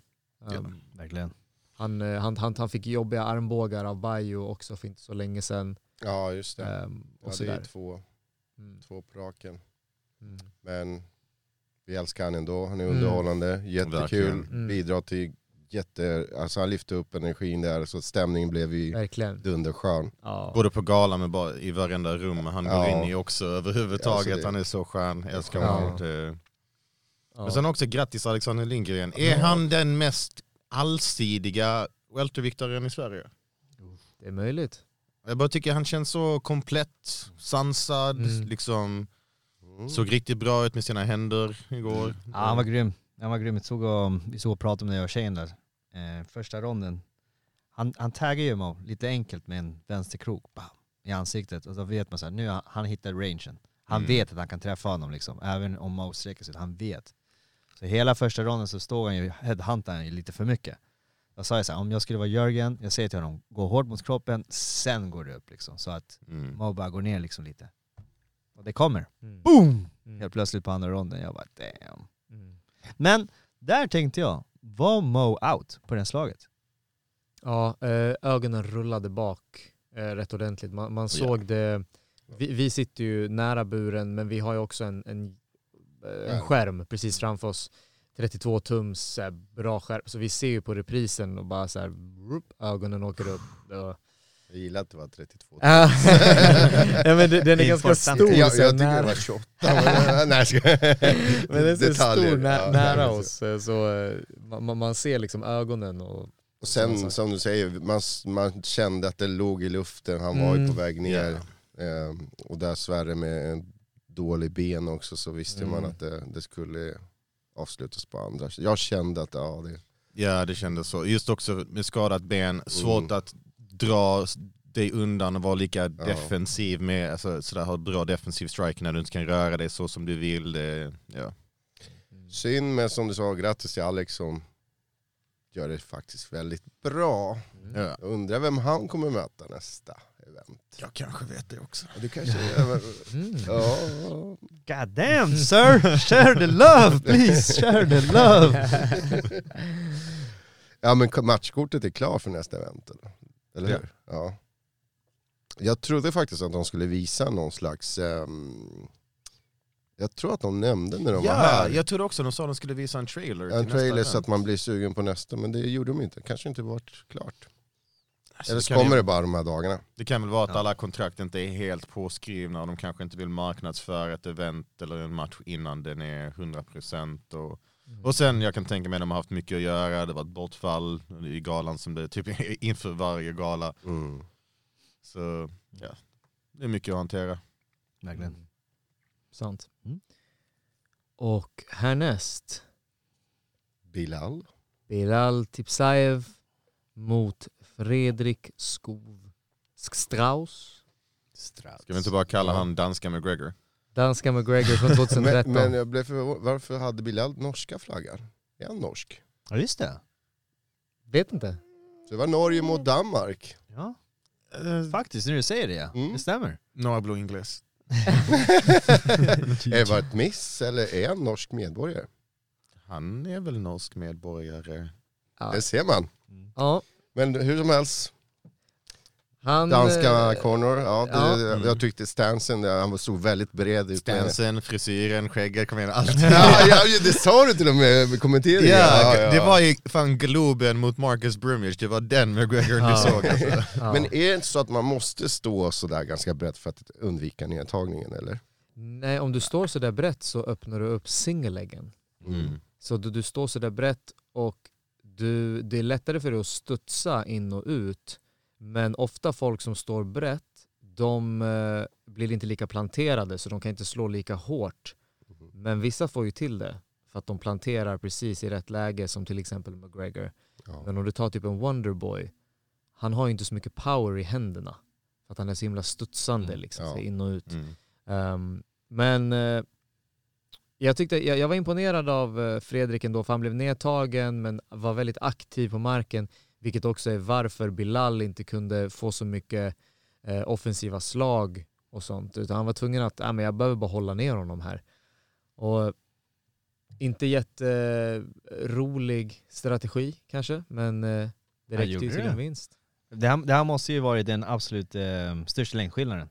Ehm, Verkligen. han, eh, han, han, han fick jobbiga armbågar av Bajo också för inte så länge sedan. Ja just det. Ja, och det sådär. är två, Mm. två på raken. Mm. Men vi älskar han ändå. Han är Mm. underhållande, jättekul. Mm. bidrar till jätte... Alltså han lyfte upp energin där så stämningen blev ju Verkligen. dunderskön. Ja. Både på galan men bara i varenda rum han går Ja. in i också överhuvudtaget. Alltså Han är så skön, jag älskar Ja. honom. Ja. Men sen också grattis Alexander Lindgren. Är han den mest allsidiga welterviktaren i Sverige? Det är möjligt. Jag bara tycker han känns så komplett, sansad, Mm. liksom Mm. såg riktigt bra ut med sina händer igår. Ja, han var grym. Han var grym. Vi såg och, vi såg och pratade med jag och tjejen där. Eh, första ronden. Han, han taggar ju Mo lite enkelt med en vänsterkrok bam, i ansiktet. Och då vet man så här, nu har han hittat rangen. Han Mm. vet att han kan träffa honom liksom. Även om Mo sträcker sig ut. Han vet. Så hela första ronden så står han ju, headhuntar han ju lite för mycket. Då sa jag så här, om jag skulle vara Jörgen, jag säger till honom, gå hårt mot kroppen, sen går det upp liksom. Så att Mm. Bara går ner liksom lite. Och det kommer. Mm. Boom! Mm. Helt plötsligt på andra ronden. Jag bara damn. Mm. Men där tänkte jag, var Mo out på det slaget? Ja, eh, ögonen rullade bak eh, rätt ordentligt. Man, man såg det. Vi, vi sitter ju nära buren men vi har ju också en, en, eh, en skärm precis framför oss. 32 tums här, bra skärm. Så vi ser ju på reprisen och bara så här, rup, ögonen åker upp. Det- Jag gillar att det var 32. ja, men det, den är ganska Important. stor. jag, så jag tycker det nära. var 28. men- Nej skojar. Men den är så Detaljer, stor nä, ja. nära oss eh, så eh, man, man ser liksom ögonen och Och sen som du säger, man, man kände att det låg i luften, han var ju Mm. på väg ner. Ehm, och där Sverre med en dålig ben också så visste man Mm. att det, det skulle avslutas på andra. Jag kände att ja, det, Ja det kändes så. Just också med skadat ben, svårt Mm. att dra dig undan och vara lika Ja. defensiv med, alltså, sådär, ha bra defensiv strike när du inte kan röra dig så som du vill. Det, ja. synd men som du sa, grattis till Alex som gör det faktiskt väldigt bra. Ja. Jag undrar vem han kommer möta nästa event. Jag kanske vet det också. Du kanske... Mm. ja, God damn sir! Share the love please! Share the love! Ja men matchkortet är klar för nästa event eller? Eller Ja. hur? Ja. Jag trodde faktiskt att de skulle visa någon slags... ehm, jag tror att de nämnde när de var Ja, här. jag trodde också de sa att de skulle visa en trailer. en trailer så att man blir sugen på nästa, men det gjorde de inte. Kanske inte varit klart. Alltså, Eller det så kan kommer ju- det bara de här dagarna. Det kan väl vara att Ja. alla kontrakt inte är helt påskrivna och de kanske inte vill marknadsföra ett event eller en match innan den är 100% och, och sen jag kan tänka mig att de har haft mycket att göra, det var ett bortfall i galan som det är typ inför varje gala. Mm. Så ja, det är mycket att hantera. Verkligen. Sant. Mm. Och härnäst, Bilal. Bilal Tipsaev mot Fredrik Skov Strauss. Strauss. Ska vi inte bara kalla han danska McGregor? Danska McGregor från 2013. Men, men jag blev förvånad, varför hade Bilal norska flaggan? Är han norsk? Ja just det. Vet inte. Så det var Norge mot Danmark. Ja. Faktiskt, när du säger det ja. Mm. Det stämmer. Några blå ingles. Är det ett miss eller är han norsk medborgare? Han är väl norsk medborgare? Ja. Det ser man. ja. Men hur som helst, Han, Danska eh, Connor, ja, det, ja. jag tyckte stansen, där, han stod väldigt bred. ut med- Stansen, frisyren, skägget, kom igen allt. Ja, ja, det sa du till och med med kommenteringen. Ja, det var ju fan Globen mot Marcus Brumage, det var den McGregor du Ja. såg alltså. ja. Men är det inte så att man måste stå sådär ganska brett för att undvika nedtagningen eller? Nej, om du står så där brett så öppnar du upp singelläggen. Mm. Så du, du står så där brett och du, det är lättare för dig att studsa in och ut. Men ofta folk som står brett, de eh, blir inte lika planterade så de kan inte slå lika hårt. Men vissa får ju till det för att de planterar precis i rätt läge som till exempel McGregor. Ja. Men om du tar typ en Wonderboy, han har ju inte så mycket power i händerna. För att han är så himla studsande Mm, liksom, ja. så in och ut. Mm. Ehm, men eh, jag, tyckte, jag, jag var imponerad av eh, Fredrik ändå, för han blev nedtagen men var väldigt aktiv på marken. Vilket också är varför Bilal inte kunde få så mycket eh, offensiva slag och sånt. Utan han var tvungen att, ja men jag behöver bara hålla ner honom här. Och inte jätterolig strategi kanske, men eh, det räckte ju till en vinst. Det här, det här måste ju varit den absolut eh, största längdskillnaden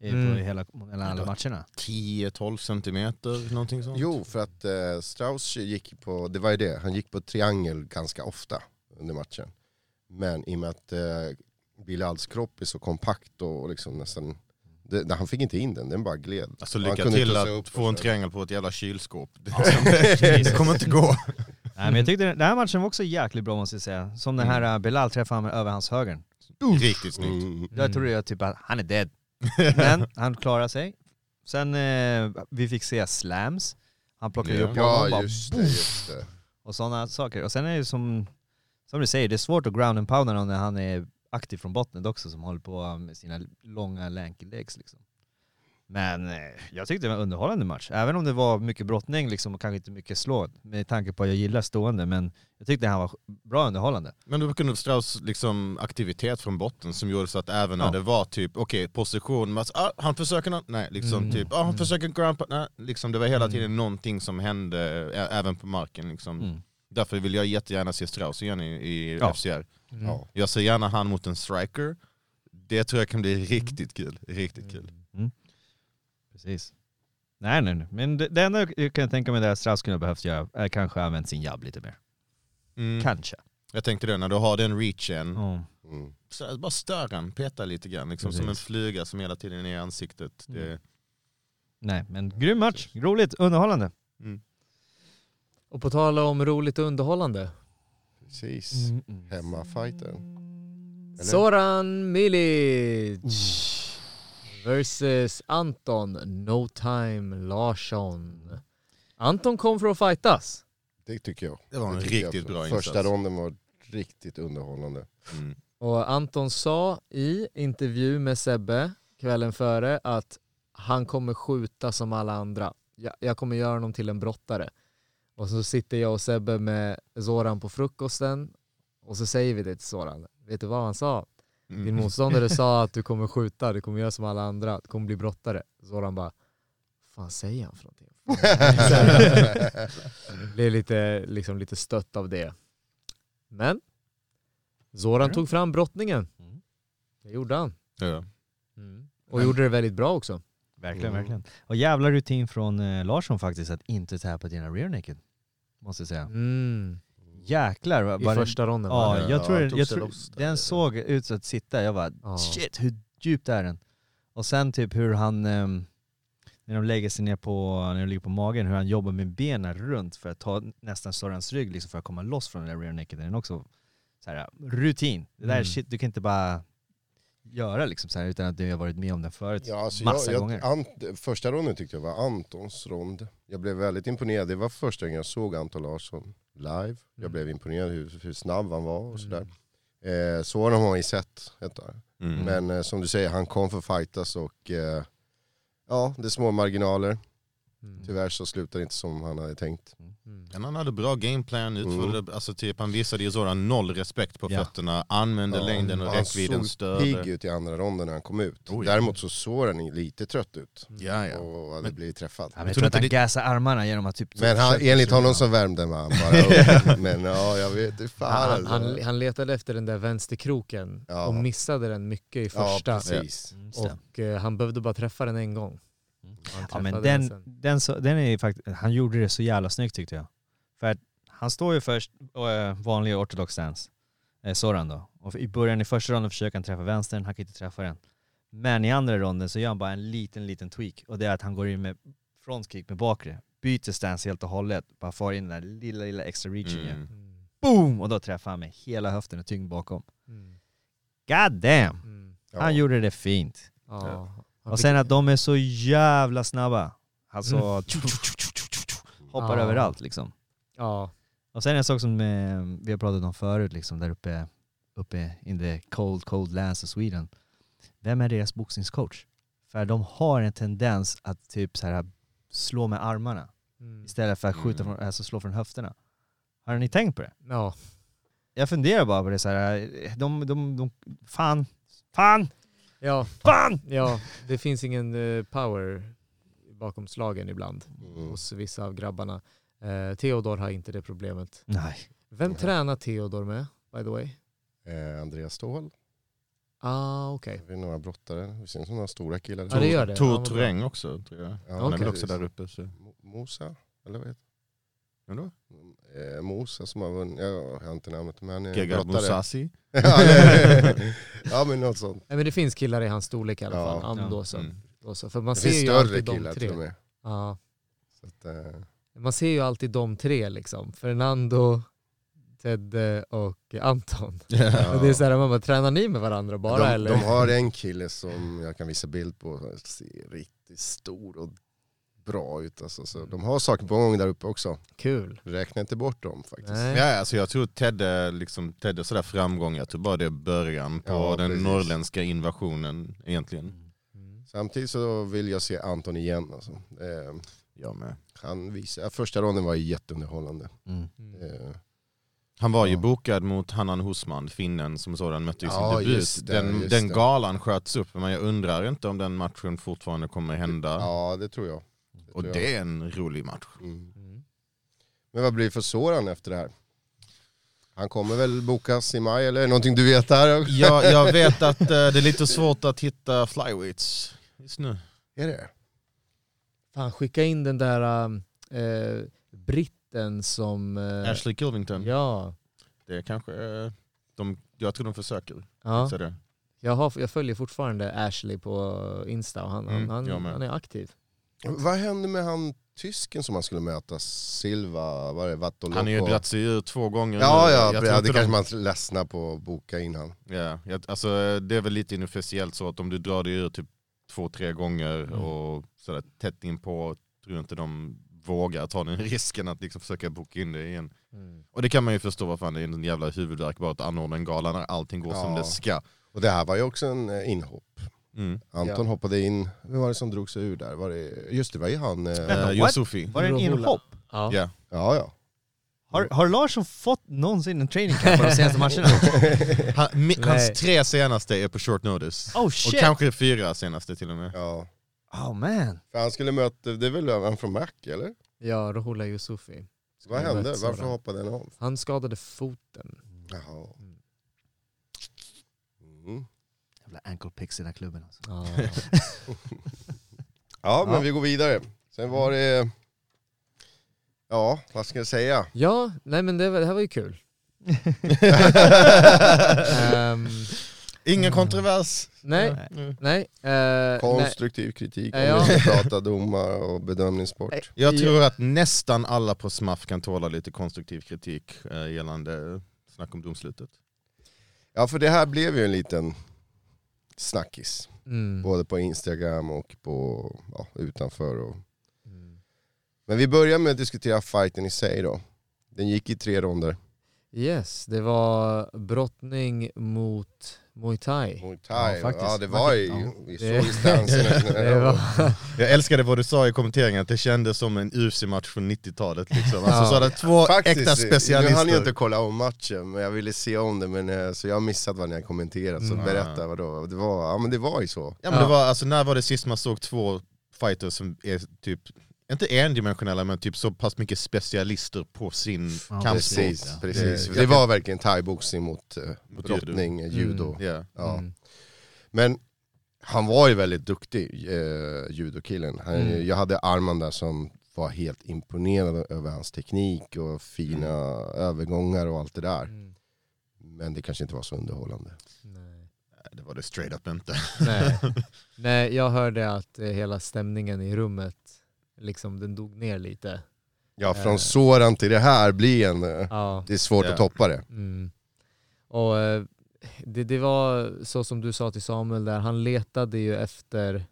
i- på Mm. hela, mellan alla matcherna. 10-12 centimeter, någonting sånt. Jo, för att eh, Strauss gick på, det var ju det, han gick på triangel ganska ofta under matchen. Men i och med att eh, Bilals kropp är så kompakt och liksom nästan, det, han fick inte in den, den bara gled. Alltså lycka kunde till att upp få en triangel på ett jävla kylskåp. Det, det kommer inte gå. Nej, men jag tyckte den här matchen var också jäkligt bra måste jag säga. Som den här eh, Belal träffade han över hans höger. Riktigt snyggt. Mm. Jag trodde jag typ att han är dead. Men han klarade sig. Sen eh, vi fick se slams. Han plockade Ja. upp honom Ja, bara, just det, just det. och sådana saker. Och sen är det som, som du säger, det är svårt att ground and pound honom när han är aktiv från botten också som håller på med sina långa lanky legs liksom. Men eh, jag tyckte det var en underhållande match. Även om det var mycket brottning liksom, och kanske inte mycket slå med tanke på att jag gillar stående. Men jag tyckte han var bra underhållande. Men då kunde Strauss liksom aktivitet från botten som gjorde så att även när Ja. det var typ, okej position, men, ah, han försöker nå- nej liksom Mm. typ, ah, han Mm. försöker ground, pa- nej, liksom det var hela Mm. tiden någonting som hände även på marken liksom. Mm. Därför vill jag jättegärna se Strauss igen i, i Ja. FCR. Mm. Ja. Jag ser gärna han mot en striker, det tror jag kan bli riktigt kul, riktigt kul. Precis. Nej nej nej, men det, det enda jag kan tänka mig där Strauss kunde ha behövt göra är kanske använt sin jabb lite mer. Mm. Kanske. Jag tänkte det, när du har den reachen, Mm. Mm. så bara stör den, peta lite grann, liksom, som en flyga som hela tiden är i ansiktet. Det, Mm. Nej men grym match, roligt, underhållande. mm. Och på tal om roligt och underhållande. Precis. Mm. Hemmafighten. Eller? Soran Milic versus Anton No Time Larsson. Anton kom för att fightas. Det tycker jag. Det var en Det riktigt bra Första insats. ronden var riktigt underhållande. Mm. Och Anton sa i intervju med Sebbe kvällen före att han kommer skjuta som alla andra. Jag, jag kommer göra honom till en brottare. Och så sitter jag och Sebbe med Zoran på frukosten och så säger vi det till Zoran. Vet du vad han sa? Mm. Din motståndare sa att du kommer skjuta, du kommer göra som alla andra, du kommer bli brottare. Zoran bara, fan säger han för någonting? Blev lite, liksom, lite stött av det. Men Zoran Mm. tog fram brottningen. Mm. Det gjorde han. Ja. Och gjorde det väldigt bra också. Verkligen, Mm. verkligen. Och jävla rutin från eh, Larsson faktiskt att inte täpa dina rear naked. Måste jag säga. Mm. Jäklar vad I det- första ronden Ja, var jag Ja, tror, jag tror loss den såg ut så att sitta, jag bara Ja. shit hur djupt är den? Och sen typ hur han, ehm, när de lägger sig ner på, när de ligger på magen, hur han jobbar med benen runt för att ta nästan Sorans rygg liksom för att komma loss från den där rear naked. Den är också så här, rutin. Det där är Mm. shit du kan inte bara göra liksom så här, utan att du har varit med om det förut Ja, alltså massa jag, jag, gånger. Ant, första ronden tyckte jag var Antons rond. Jag blev väldigt imponerad. Det var första gången jag såg Anton Larsson live. Jag Mm. blev imponerad hur, hur snabb han var och sådär. Eh, så har man ju sett. Mm. Men eh, som du säger, han kom för fightas och eh, ja, det är små marginaler. Mm. Tyvärr så slutade det inte som han hade tänkt. Mm. Men han hade bra gameplan, utförde, alltså typ, han visade ju sådan noll respekt på Ja. fötterna, använde Ja, längden och han räckvidden såg större. pigg ut i andra ronden när han kom ut. Oh, ja. Däremot så såg han lite trött ut Ja, ja. och hade Men- blivit träffad. Ja, men jag tror att han det- gasade armarna genom att typ... Men han, enligt honom så värmde han bara upp. Men ja, jag vet inte fan Han, alltså. han, han letade efter den där vänsterkroken Ja. och missade den mycket i Ja, första. precis. Mm, och eh, han behövde bara träffa den en gång. Han Ja men den, sen. den, så, den är ju faktiskt, han gjorde det så jävla snyggt tyckte jag. För att han står ju först, äh, vanlig ortodox stance, eh, Soran då. Och i början i första ronden försöker han träffa vänstern, han kan inte träffa den. Men i andra ronden så gör han bara en liten, liten tweak och det är att han går in med frontkick med bakre, byter stance helt och hållet, bara får in den där lilla, lilla extra reachen. Mm. Mm. Boom! Och då träffar han med hela höften och tyngd bakom. Mm. God damn! Mm. Ja. Han gjorde det fint. Ja. Och sen att de är så jävla snabba. Alltså, Mm. hoppar Ja. överallt liksom. Ja. Och sen en sak som eh, vi har pratat om förut, liksom, där uppe, uppe in the cold, cold lands of Sweden. Vem är deras boxningscoach? För de har en tendens att typ så här slå med armarna Mm. istället för att skjuta Mm. från, alltså slå från höfterna. Har ni tänkt på det? Ja. Jag funderar bara på det så här. de, de, de fan, fan, Ja. fan! ja, det finns ingen eh, power bakom slagen ibland Mm. hos vissa av grabbarna. Eh, Theodor har inte det problemet. Nej. Vem Nej. tränar Theodor med, by the way? Eh, Andreas Ståhl, Ah, okej. det är några brottare, det ser som några stora killar. Ja, det gör det. Ja, Tor vad bra. Också tror jag. Ja, Han är väl också där uppe. Så. Mo- Mosa, eller vad heter Vem då? Eh, Mosa som har vunnit, ja, jag har inte namnet men han är Gegard brottare. Mousasi. ja, men något sånt. Nej, men det finns killar i hans storlek i alla fall. Ja. Ja. Då så. Mm. Så. För man Det ser finns ju större alltid de killar till och tre. med. Ja. Så att, eh, Man ser ju alltid de tre liksom. Fernando, Tedde och Anton. Ja. Och det är så här, man bara, tränar ni med varandra bara de, eller? de har en kille som jag kan visa bild på, riktigt stor och bra ut. Alltså. Så de har saker på gång där uppe också. Kul. Räkna inte bort dem faktiskt. Nej. Ja, alltså jag tror Tedde, liksom, Tedde sådär framgång, jag tror bara det är början på Ja, den precis. norrländska invasionen egentligen. Mm. Samtidigt så vill jag se Anton igen. Alltså. Eh, Jag med. han visar, första ronden var jätteunderhållande. Mm. Mm. Eh, Han var ju Ja. bokad mot Hannan Husman, finnen som sådan mötte ju sin Ja, debut. just det, den just den galan sköts upp, men jag undrar inte om den matchen fortfarande kommer hända. ja det tror jag. Det Och det är en rolig match. Mm. Mm. Men vad blir det för Soran efter det här? Han kommer väl bokas i maj eller någonting du vet där? Jag, jag vet att eh, det är lite svårt att hitta flyweights just nu. Är det? Fan, skicka in den där äh, britten som... eh, Ashley Kilvington, Ja. det är kanske, de, jag tror de försöker. ja. Så det. Jag, har, jag följer fortfarande Ashley på Insta och han, Mm, han, han är aktiv. Vad hände med han tysken som han skulle möta? Silva, vad är det? Han har ju dragit sig ur två gånger Ja, ja, Jag ja det inte kanske de- man ledsnar på att boka in han. Ja, jag, alltså, det är väl lite inofficiellt så att om du drar dig ur typ två, tre gånger Mm. och sådär tätt in på tror jag inte de vågar ta den risken att liksom försöka boka in det igen. Mm. Och det kan man ju förstå vad fan det är en jävla huvudvärk bara att anordna en gala när allting går som Ja. det ska. Och det här var ju också en eh, inhopp. Mm. Anton hoppade in, vem var det som drog sig ur där? Var det, just det, var ju han. Eh, Vänta, what? Yusufi. Var det en inhopp? Ja. Ja. ja, ja. Har, har Larsson fått någonsin en training camp på de senaste matcherna? Han, mi, Nej. hans tre senaste är på short notice. Oh Och shit! kanske fyra senaste till och med. ja. Oh man. För han skulle möta, det är väl han från Mac eller? Ja, Rohola Yusufi. Vad Skulle hände? Varför Soran. hoppade den av? Han skadade foten. Jaha. Mm. Jävla ankle picks i den här klubben alltså. Ja. Ja, men vi går vidare. Sen var det, ja, vad ska jag säga? ja, nej men det, var- det här var ju kul. Ehm, Ingen kontrovers. nej, Mm. nej. eh, nej. Konstruktiv kritik om Ja. vi ska prata domar och bedömningssport. Jag Ja. tror att nästan alla på SMAF kan tåla lite konstruktiv kritik eh, gällande snack om domslutet. Ja, för det här blev ju en liten snackis. Mm. Både på Instagram och på, ja, utanför. Och... Mm. Men vi börjar med att diskutera fighten i sig då. Den gick i tre ronder. Yes, det var brottning mot Muay Thai. Muay Thai, Ja, ja, faktiskt. det var ju, Ja. vi såg ju stansen. Jag älskade vad du sa i kommenteringen, att det kändes som en UFC-match från 90-talet. Liksom. Alltså, Ja. så hade två äkta Faktiskt, nu specialister. hann jag inte kolla om matchen, men jag ville se om det, men, eh, så jag har missat vad ni har kommenterat, så Mm. berätta vad då. Det var, ja men det var ju så. Ja, men Ja. Det var, alltså, när var det sist man såg två fighters som är typ, inte endimensionella men typ så pass mycket specialister på sin Ja, kampsport. Precis, ja. precis. Det- Det, var verkligen thaiboxning mot, uh, Mot brottning, judo. Ja. Ja. mm. Men han var ju väldigt duktig, eh, judokillen. Han, Mm. Jag hade Arman där som var helt imponerad över hans teknik och fina övergångar och allt det där. Mm. Men det kanske inte var så underhållande. Nej. Det var det straight up inte. Nej. Nej, jag hörde att eh, hela stämningen i rummet, liksom den dog ner lite. Ja, från Eh. Soran till det här blir en... eh, Ja. Det är svårt Ja. att toppa det. Mm. Och eh, det, det var så som du sa till Samuel där, han letade ju efter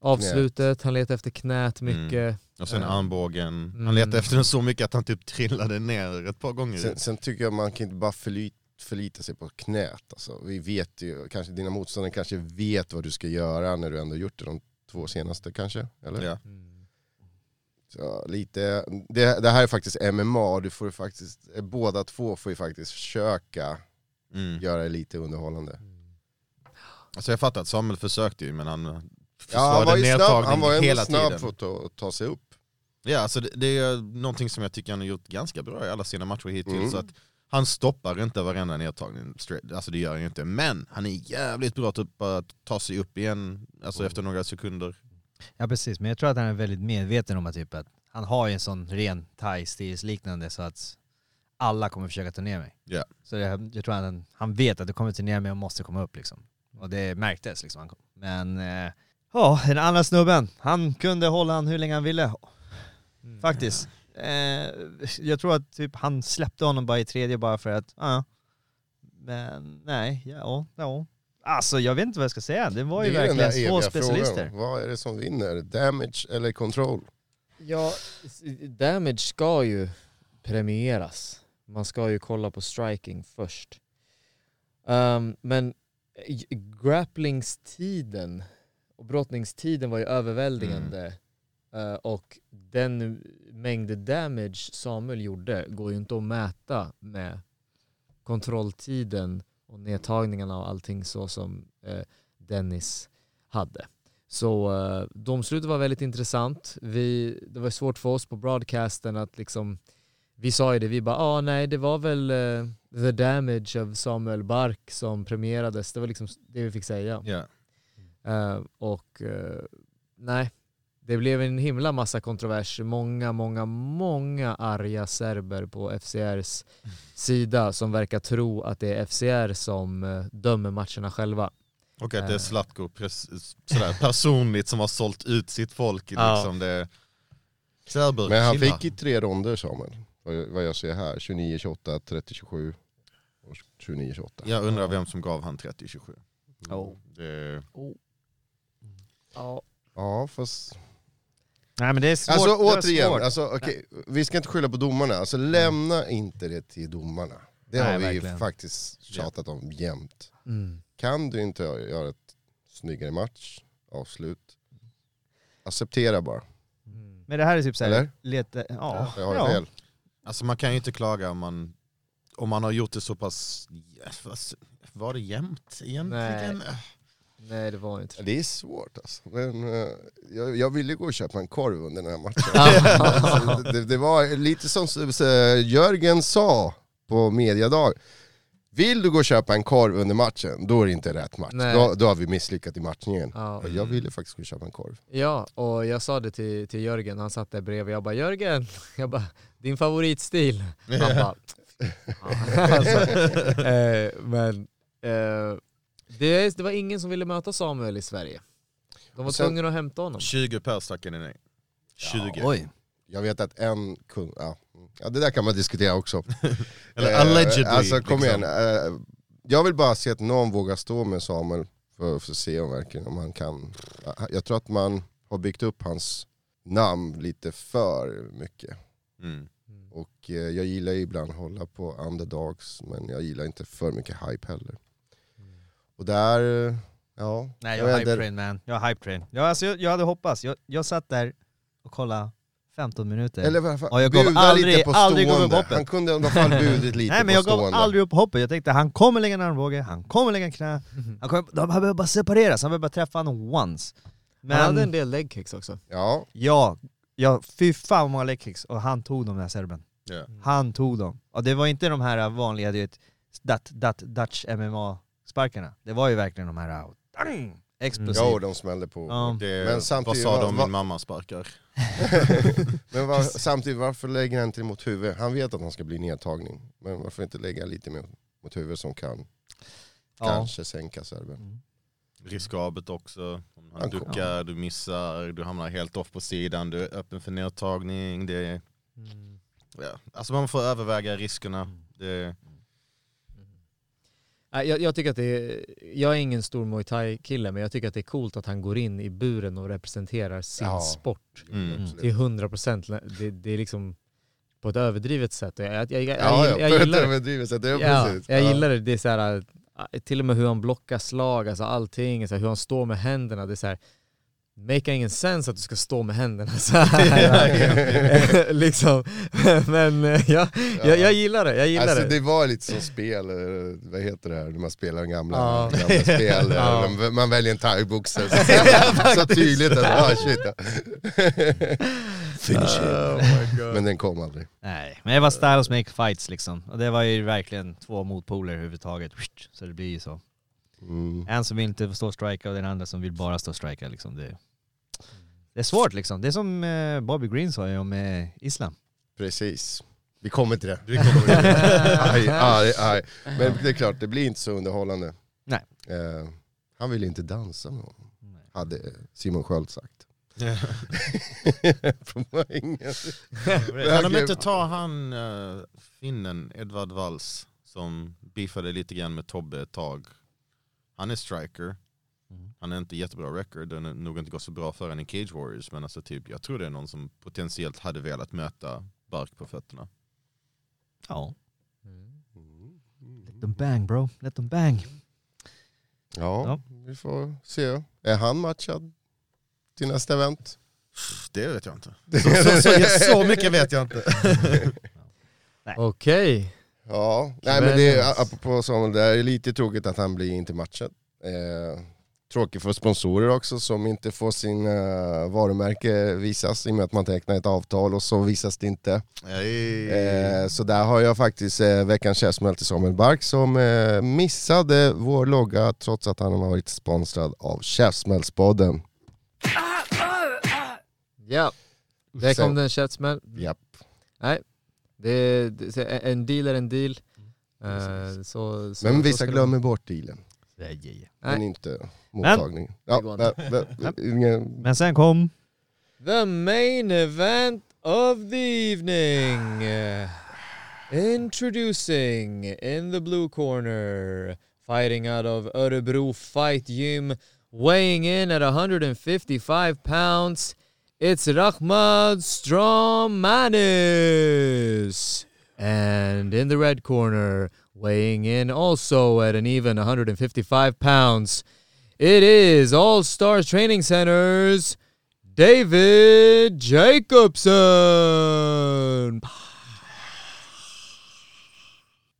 avslutet, han letade efter knät mycket. Och sen armbågen. Mm. Han letade efter den så mycket att han typ trillade ner ett par gånger. Sen, sen tycker jag man kan inte bara förlita, förlita sig på knät. Alltså, vi vet ju, kanske dina motståndare kanske vet vad du ska göra när du ändå gjort det de två senaste kanske? Eller? Ja. Mm. Så lite, det, det här är faktiskt MMA, du får faktiskt, eh, båda två får ju faktiskt försöka Mm. göra det lite underhållande. Alltså jag fattar att Samuel försökte ju men han Ja, han försvarade var ju snabb, han var ändå snabb tiden. för att ta, ta sig upp. Ja, alltså det, det är någonting som jag tycker han har gjort ganska bra i alla sina matcher hittills. Mm. Så att han stoppar inte varenda nedtagning, alltså det gör han ju inte. Men han är jävligt bra typ på att ta sig upp igen alltså efter några sekunder. Ja precis, men jag tror att han är väldigt medveten om att, typ att han har ju en sån ren thai liknande så att alla kommer försöka ta ner mig. Ja. Så jag, jag tror att han, han vet att du kommer ta ner mig och måste komma upp liksom. Och det märktes liksom. Han kom. Men eh, ja, den andra snubben, han kunde hålla han hur länge han ville. Mm. Faktiskt. Eh, jag tror att typ han släppte honom bara i tredje bara för att, ja. Men nej, ja, ja. Alltså jag vet inte vad jag ska säga. Det var ju Det verkligen två specialister. frågan. Vad är det som vinner? Damage eller control? Ja, damage ska ju premieras. Man ska ju kolla på striking först. Ehm, men grapplingstiden och brottningstiden var ju överväldigande. Eh, och den mängd damage Samuel gjorde går ju inte att mäta med kontrolltiden och nedtagningarna och allting så som eh, Dennis hade. Så uh, domslutet var väldigt intressant. Vi, det var svårt för oss på broadcasten att liksom, vi sa ju det, vi bara ah, nej det var väl eh, the damage av Samuel Bark som premierades, det var liksom det vi fick säga. Ja. Eh, och eh, nej, det blev en himla massa kontrovers. Många, många, många arga serber på FCRs sida som verkar tro att det är FCR som eh, dömer matcherna själva. Och att det är Eh. Zlatko personligt som har sålt ut sitt folk. Ja. Liksom det, Serber, Men han fick i tre ronder Samuel. Vad jag ser här. 29-28, 30-27 och 29-28. Jag undrar vem som gav han 30-27. Oh. Det, Ja. Ja fast... Nej men det är svårt. Alltså återigen, svårt. alltså, okej, vi ska inte skylla på domarna. Alltså lämna inte det till domarna. Det Nej, har vi verkligen. faktiskt tjatat om jämt. Mm. Kan du inte göra ett snyggare match, avslut, acceptera bara. Mm. Men det här är typ såhär, Eller? lite, ja. Jag har ja. fel. alltså man kan ju inte klaga om man, om man har gjort det så pass... Var det jämnt egentligen? Nej det var inte Det är svårt alltså. Men, eh, jag, jag ville gå och köpa en korv under den här matchen. Det, det var lite som Jörgen sa på mediadag. Vill du gå och köpa en korv under matchen, då är det inte rätt match. Nej. Då, då har vi misslyckats i matchningen. Ja. Jag ville faktiskt gå och köpa en korv. Ja, och jag sa det till, till Jörgen, han satt där bredvid, jag bara Jörgen, jag bara, din favoritstil? Han bara, alltså, eh, men eh, det, det var ingen som ville möta Samuel i Sverige. De var sen- tvungna att hämta honom. 20 pers tackade nej. 20. Oj. Jag vet att en kund, ja, ja det där kan man diskutera också. Eller Eh, allegedly. Alltså kom liksom. igen, eh, jag vill bara se att någon vågar stå med Samuel för, för att se om verkligen om han kan. Jag tror att man har byggt upp hans namn lite för mycket. Mm. Och eh, jag gillar ju ibland att hålla på underdogs, men jag gillar inte för mycket hype heller. Och där, ja. Nej jag är hype train man. Jag är hype train. Ja, alltså, jag, jag hade hoppats. Jag, jag satt där och kollade 15 minuter. Eller fall, Och jag gav aldrig- lite på aldrig gav upp hoppet. Han kunde i alla fall budit lite Nej men jag gav aldrig upp hoppet, jag tänkte han kommer lägga en armbåge, han kommer lägga en knä, han, kommer, de- han behöver bara separeras, han behöver bara träffa honom once. Men Han hade en del leg kicks också. Ja, ja, ja, fy fan vad många leg kicks, och han tog dem den här serben. Ja. Han tog dem. Och det var inte de här vanliga, du vet, dat, dat, Dutch MMA-sparkarna. Det var ju verkligen de här, dang, explosiva. jo, de smällde på. Ja. Det, Men vad samtidigt sa var- de var- min mamma sparkar? Men var, samtidigt, varför lägger han inte mot huvudet? Han vet att han ska bli nedtagning. Men varför inte lägga lite mer mot huvudet som kan Ja. kanske sänka serben? Mm. Riskabelt också. Om han Han duckar, du missar, du hamnar helt off på sidan, du är öppen för nedtagning. Det är, Mm. ja. Alltså man får överväga riskerna. Det, Nej, Jag, jag tycker att det är, jag är ingen stor muay thai-kille men jag tycker att det är coolt att han går in i buren och representerar sin Ja. sport mm. Absolut. till 100 procent. Det, det är liksom på ett överdrivet sätt. Jag, jag, jag, jag, Ja, ja, jag, jag att gillar. Det är Ja, precis. jag Ja. gillar det. Det är så här, äh, till och med hur han blockar slag, alltså allting, så här, hur han står med händerna. Det är så här, make ingen sense att du ska stå med händerna så här. liksom. Men eh, ja, jag, jag gillar det, jag gillar Alltså det. det var lite som spel, eh, vad heter det här, när man spelar gamla, Ja. gamla spel, eh, Ja. man, man väljer en thaiboxare, så, man så tydligt att, ah, shit. Ja. Finish him. Men den kom aldrig. Nej, men det var styles make fights liksom. Och det var ju verkligen två motpoler överhuvudtaget. Så det blir ju så. Mm. En som vill inte stå och strika och den andra som vill bara stå och strika liksom. Det, det är svårt liksom. Det är som eh, Bobby Green sa ju om eh, Islam. Precis. Vi kommer till det. Vi kommer till det. aj, aj, aj. Men det är klart, det blir inte så underhållande. Nej. Eh, han ville inte dansa med honom, hade Simon Sköld sagt. Poängen. Kan de inte ta han uh, finnen Edvard Walls som beefade lite grann med Tobbe ett tag. Han är striker. Mm. Han är inte jättebra record, den är nog inte gått så bra för honom i Cage Warriors men alltså typ, jag tror det är någon som potentiellt hade velat möta Bark på fötterna. Ja. Let them bang bro, let them bang. Ja, Ja. vi får se. Är han matchad till nästa event? Det vet jag inte. Så, så, så, så mycket vet jag inte. Okej. Ja, nej men det är, apropå Samuel, det är lite tråkigt att han blir inte matchad. Eh, tråkigt för sponsorer också som inte får sin eh, varumärke visas i och med att man tecknar ett avtal och så visas det inte. Eh, så där har jag faktiskt eh, veckans käftsmäll till Samuel Bark som eh, missade vår logga trots att han har varit sponsrad av Käftsmällspodden. Ja, där kom det en käftsmäll. Japp. Nej, det, det, en deal är en deal. Eh, så, så, Men vissa glömmer bort dealen, Nej. men inte mottagningen. Ja, går nej, inte. nej, ingen, Men sen kom... The main event of the evening. Introducing in the blue corner, fighting out of Örebro Fight Gym, weighing in at 155 pounds, it's Rahmad Stromanis. And in the red corner, weighing in also at an even 155 pounds, it is All Stars Training Center's David Jacobson!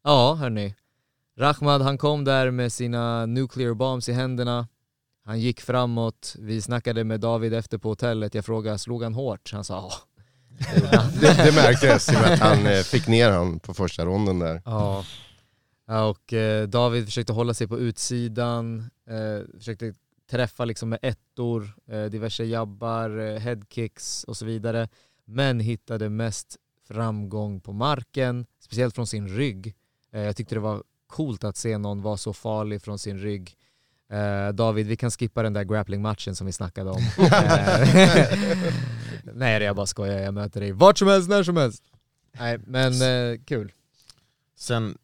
Ja, hörni. Rahmad han kom där med sina nuclear bombs i händerna. Han gick framåt. Vi snackade med David efter på hotellet. Jag frågade, slog han hårt? Han sa ja. det, det märktes i och med att han eh, fick ner han på första ronden där. Ja. Och eh, David försökte hålla sig på utsidan, eh, försökte träffa liksom med ettor, eh, diverse jabbar, headkicks och så vidare. Men hittade mest framgång på marken, speciellt från sin rygg. Jag tyckte det var coolt att se någon vara så farlig från sin rygg. David, vi kan skippa den där grappling-matchen som vi snackade om. Nej, jag bara skojar. Jag möter dig vart som helst, när som helst. Nej, men kul. Sen,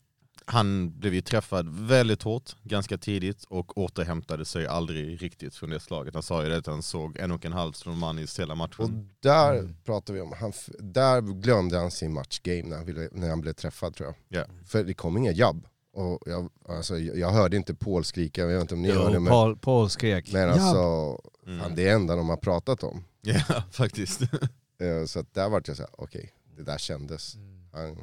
han blev ju träffad väldigt hårt ganska tidigt och återhämtade sig aldrig riktigt från det slaget. Han sa ju det att han såg en och en halv Stromanis hela Och matchen. där Mm. pratar vi om, han, där glömde han sin matchgame när han, ville, när han blev träffad tror jag. Ja. För det kom inga jabb. Och jag, alltså, jag hörde inte Paul skrika, jag vet inte om ni Jo, hörde men, Paul, Paul skrek men "Ja!" alltså, Mm. fan, det är enda de har pratat om. Ja, faktiskt. Eh, Så att där vart jag såhär, okej, det där kändes. Han, Ja,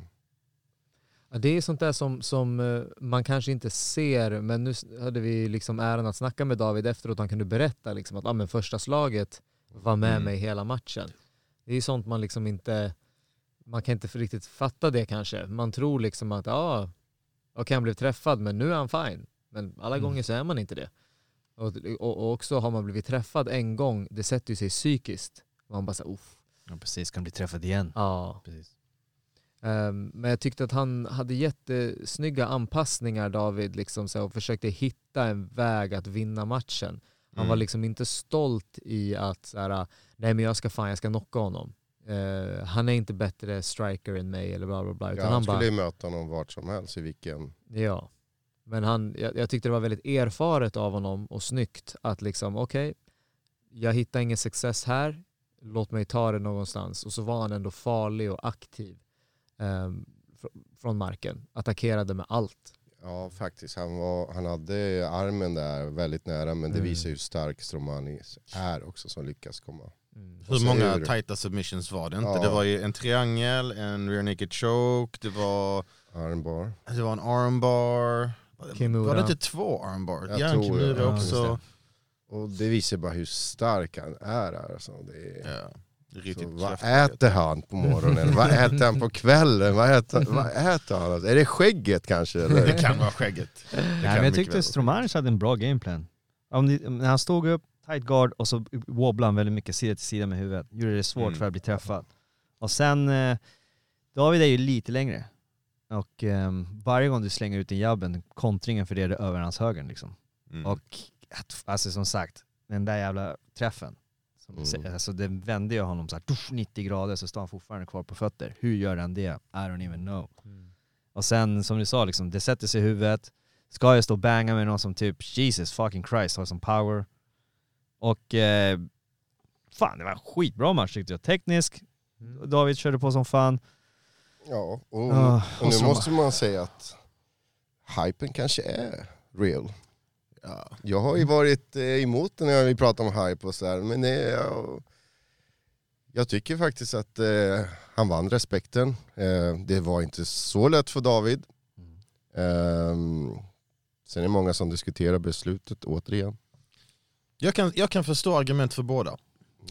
det är sånt där som, som eh, man kanske inte ser, men nu hade vi liksom äran att snacka med David efteråt, han kunde berätta liksom att ah, men första slaget var med Mm. mig hela matchen. Det är sånt man liksom inte, man kan inte riktigt fatta det kanske. Man tror liksom att ja, ah, okej han blev träffad men nu är han fine. Men alla Mm. gånger så är man inte det. Och, och, och också har man blivit träffad en gång, det sätter ju sig psykiskt. Man bara såhär, uff. Ja, precis, kan bli träffad igen. Ja. Precis. Ehm, men jag tyckte att han hade jättesnygga anpassningar David liksom, så, och försökte hitta en väg att vinna matchen. Han Mm. var liksom inte stolt i att så här, nej men jag ska fan, jag ska knocka honom. Eh, han är inte bättre striker än mig eller bla bla bla. ja, han han skulle ju möta honom vart som helst i vilken... ja. Men han, jag, jag tyckte det var väldigt erfaret av honom och snyggt att liksom, okej, jag hittar ingen success här, låt mig ta det någonstans. Och så var han ändå farlig och aktiv fr- från marken. Attackerade med allt. Ja faktiskt, han, var, han hade armen där väldigt nära men det Mm. visar hur stark Stromani är också som lyckas komma. Hur så många ur- tajta submissions var det inte? Ja. Det var ju en triangel, en rear naked choke, det var, Armbar. det var en armbar. Kimura. Var det inte två armbar? Jag Ja, tror Kimura det. Ja, också. just Och det visar bara hur stark han är. här, Alltså. Det är... Ja, riktigt Så vad äter han på morgonen? vad äter han på kvällen? Vad äter, vad äter han? Alltså, Är det skägget kanske? Det Eller? kan vara skägget. Det Nej, kan men jag tyckte väl. Stromanic hade en bra gameplan. Om ni, när han stod upp, tight guard och så wobblade han väldigt mycket sida till sida med huvudet. Gjorde det svårt Mm. för att bli träffad. Och sen, eh, David är ju lite längre. Och ehm, varje gång du slänger ut en jabben, kontringen för det är det över hans höger liksom. Mm. Och alltså som sagt, den där jävla träffen. Mm. Alltså den vände ju honom så här, tuff, 90 grader så står han fortfarande kvar på fötter. Hur gör han det? I don't even know. Och sen som du sa, liksom, det sätter sig i huvudet. Ska jag stå och banga med någon som typ Jesus fucking Christ har som power? Och eh, fan det var en skitbra match tyckte jag. Teknisk, David körde på som fan. Ja, och, Ah, och och nu så- måste man säga att hypen kanske är real. Ja. Jag har ju varit eh, emot det när vi pratar om hype och sådär, men det, jag, jag tycker faktiskt att eh, han vann respekten. Eh, det var inte så lätt för David. Ehm, sen är det många som diskuterar beslutet återigen. Jag, kan, jag kan förstå argument för båda,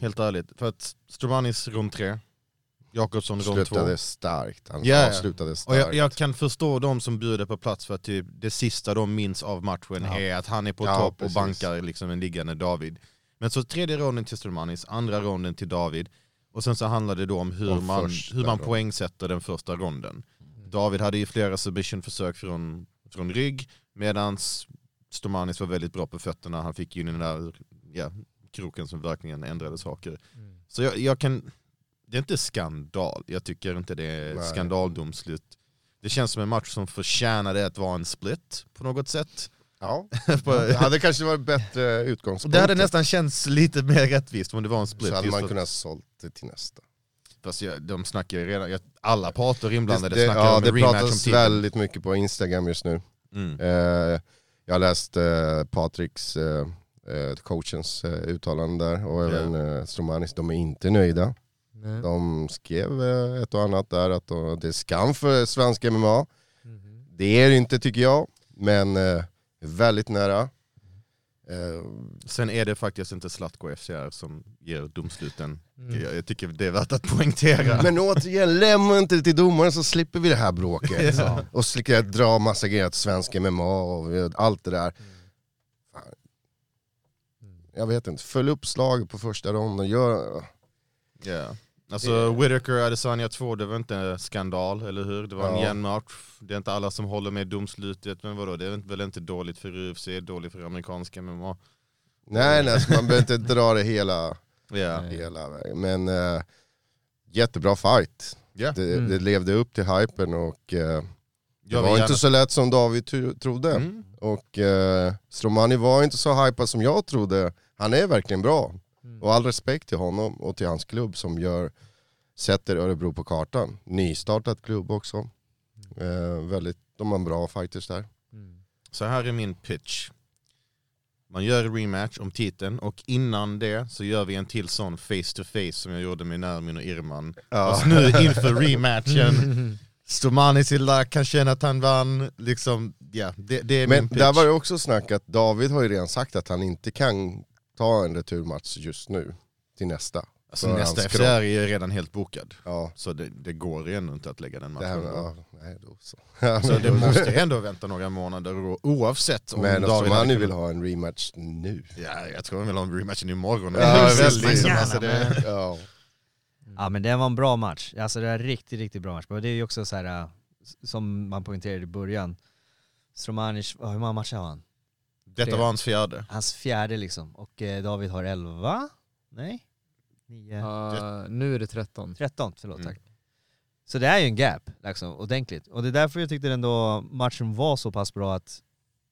helt ärligt. För att Stromanis rond 3, Jakobsson rond 2. Slutade starkt. Han ja. avslutade Och starkt. jag, jag kan förstå de som bjuder på plats för att typ det sista de minns av matchen Ja. är att han är på Ja, topp precis. och bankar liksom en liggande David. Men så tredje ronden till Stromanis, andra ronden till David. Och sen så handlar det då om hur Och man, hur man poängsätter den första ronden. David hade ju flera submission-försök från, från rygg medan Stomanis var väldigt bra på fötterna. Han fick ju den där ja, kroken som verkligen ändrade saker. Så jag, jag kan, det är inte skandal. Jag tycker inte det är Nej. skandaldomslut. Det känns som en match som förtjänade att vara en split på något sätt. Ja, det hade kanske varit bättre utgångspunkt. det hade nästan känts lite mer rättvist om det var en split. så hade man kunnat sålt det till nästa. Fast jag, de snackar ju redan, alla parter inblandade det, snackar ja, om det rematch om pratas titeln. väldigt mycket på Instagram just nu. Mm. Eh, jag har läst eh, Patriks, eh, eh, coachens eh, uttalande där och även eh, Stromanis, de är inte nöjda. Nej. De skrev eh, ett och annat där att det är skam för svensk MMA. Mhm. Det är det inte tycker jag, men eh, väldigt nära. Eh, Sen är det faktiskt inte Zlatko FCR som ger domsluten. Mm. Jag, jag tycker det är värt att poängtera. men återigen, lämna inte det till domaren så slipper vi det här bråket. Ja. Och slipper dra massa grejer till svensk MMA och allt det där. Fan. Jag vet inte, följ upp slaget på första ronden. Gör, Ja. Alltså Whitaker Adesanya 2, det var inte en skandal, eller hur? Det var en Ja. jämn match. Det är inte alla som håller med domslutet, men vadå? Det är väl inte dåligt för UFC, dåligt för amerikanska MMA. nej, nej, så man behöver inte dra det hela, Ja. Nej. hela vägen. Men eh, jättebra fight. Ja. Det, Mm. det levde upp till hypen och eh, Det Jag var gärna- inte så lätt som David tro- trodde. Mm. Och eh, Stromani var inte så hypad som jag trodde. Han är verkligen bra. Mm. Och all respekt till honom och till hans klubb som gör, sätter Örebro på kartan. Nystartat klubb också. Eh, väldigt, de har bra fighters där. Mm. Så här är min pitch. Man gör en rematch om titeln och innan det så gör vi en till sån face to face som jag gjorde med Nermin och Irman. Ja. Och nu inför rematchen, Stomani Silda kan känna att han vann. Liksom, ja, det, det är Men min pitch. där var det också snack att David har ju redan sagt att han inte kan ta en returmatch just nu till nästa. alltså, för nästa FCR är ju redan helt bokad. Ja, Så det, det går ju ändå inte att lägga den det här matchen. med, ja, nej då så. Så det måste ju ändå vänta några månader oavsett om Men David Stromani kunnat- vill ha en rematch nu. Ja, jag tror han vill ha en rematchen imorgon. Ja, Väldigt, alltså, det, Ja. Ja men det var en bra match, alltså det var en riktigt, riktigt bra match. Men det är ju också så här äh, som man poängterade i början, Stromanic, hur många matcher har han? Detta var hans fjärde. Hans fjärde liksom, och eh, David har 11? Nej? 9? Ja, nu är det 13. 13, förlåt Mm. tack. Så det är ju en gap, liksom, ordentligt. Och det är därför jag tyckte ändå matchen var så pass bra att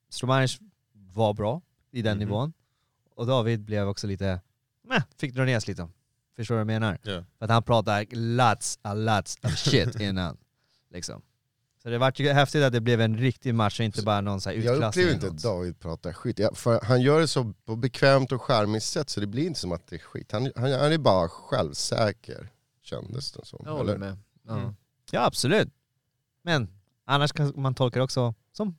Stromanic var bra i den Mhm. nivån, och David blev också lite, meh, fick dra ner sig lite. Förstår du vad jag menar? Ja. För att han pratade lots, a lots of shit innan. Liksom. Så det var ju häftigt att det blev en riktig match och inte bara någon så här Jag utklassning. upplever eller inte att David pratar skit. Ja, för han gör det så på bekvämt och charmigt sätt så det blir inte som att det är skit. Han, han, han är bara självsäker, kändes det som. Jag håller med. Ja. Mm. Ja absolut. Men annars kan man tolka det också som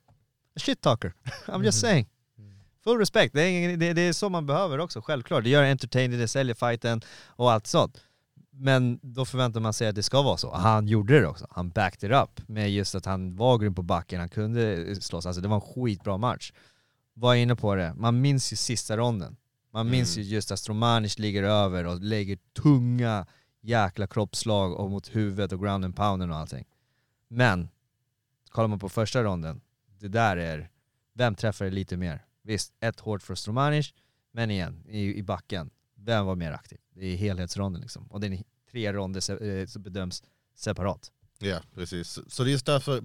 shit talker. I'm just Mhm. saying. Mm. Full respect, det är, ingen, det, det är så man behöver också, självklart. Det gör entertaining, det säljer fighten och allt sånt. Men då förväntar man sig att det ska vara så. Han gjorde det också. Han backed it up med just att han var grym på backen, han kunde slåss. Alltså det var en skitbra match. Var inne på det, man minns ju sista ronden. Man minns Mm. ju just att Stromanic ligger över och lägger tunga jäkla kroppsslag och mot huvudet och ground and pounden och allting. Men, kollar man på första ronden, det där är, vem träffar det lite mer? Visst, ett hårt för Stromanic, men igen, i, i backen, vem var mer aktiv? Det är helhetsronden liksom. Och den är tre ronder eh, som bedöms separat. Ja, precis. Så det är just därför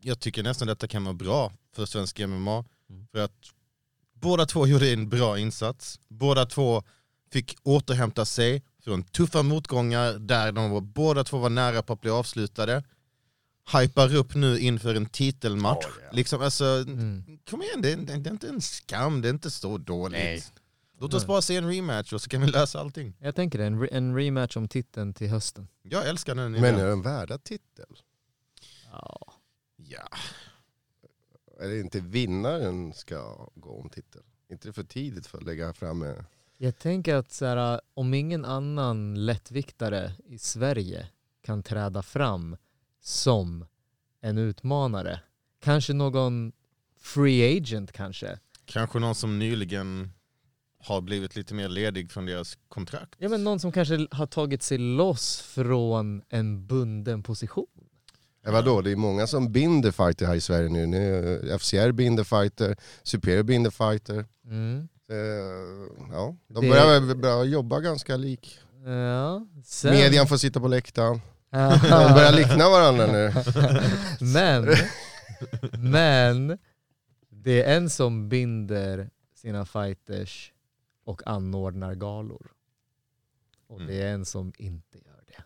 jag tycker nästan detta kan vara bra för svensk MMA. Mm. För att båda två gjorde en bra insats. Båda två fick återhämta sig från tuffa motgångar där de var, båda två var nära på att bli avslutade. Hypar upp nu inför en titelmatch. Liksom, alltså, Mm. Kom igen, det är, det är inte en skam, det är inte så dåligt. Nej. Låt oss bara se en rematch och så kan vi lösa allting. Jag tänker det, en, re- en rematch om titeln till hösten. Jag älskar den Men är den värda titel? Ja. Ja. Är det inte vinnaren ska gå om titel? inte det för tidigt för att lägga fram en... Jag tänker att så här, om ingen annan lättviktare i Sverige kan träda fram som en utmanare, kanske någon free agent kanske. Kanske någon som nyligen har blivit lite mer ledig från deras kontrakt. Ja men någon som kanske har tagit sig loss från en bunden position. Ja, vadå, det är många som binder fighter här i Sverige nu. nu FCR binder fighter, Superior binder fighter. Mm. Eh, ja, de Det- börjar väl börja jobba ganska lik. Ja, sen... Median får sitta på läktaren. De Ja. börjar likna varandra nu. men, men det är en som binder sina fighters och anordnar galor. Och Mm. det är en som inte gör det.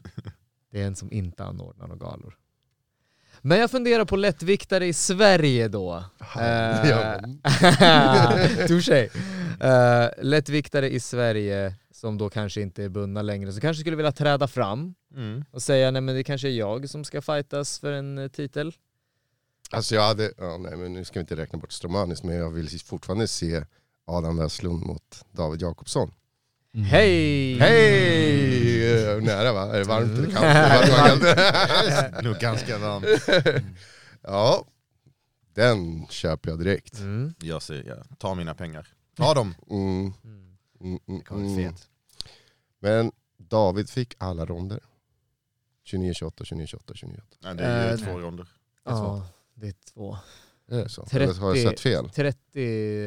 Det är en som inte anordnar några galor. Men jag funderar på lättviktare i Sverige då. Ja. Touché. Eh, lättviktare i Sverige som då kanske inte är bundna längre, så kanske skulle vilja träda fram Mm. och säga nej men det kanske är jag som ska fightas för en eh, titel. Alltså jag hade, ja, nej men nu ska vi inte räkna bort Stromanis, men jag vill fortfarande se Adam Westlund mot David Jakobsson. Hej! Hej! Eh, Nära va? Är det varmt eller kallt? Det. Nog ganska varmt. ja, den köper jag direkt. Mm. Jag säger ja, ta mina pengar. Ta dem. Mm, Mm. mm, mm, mm. Men David fick alla ronder. 29, 28, 29, 28, 29. Nej, det är ju Eh, två ronder. Ja, det är två. Är det så? 30. Eller har jag sett fel? 30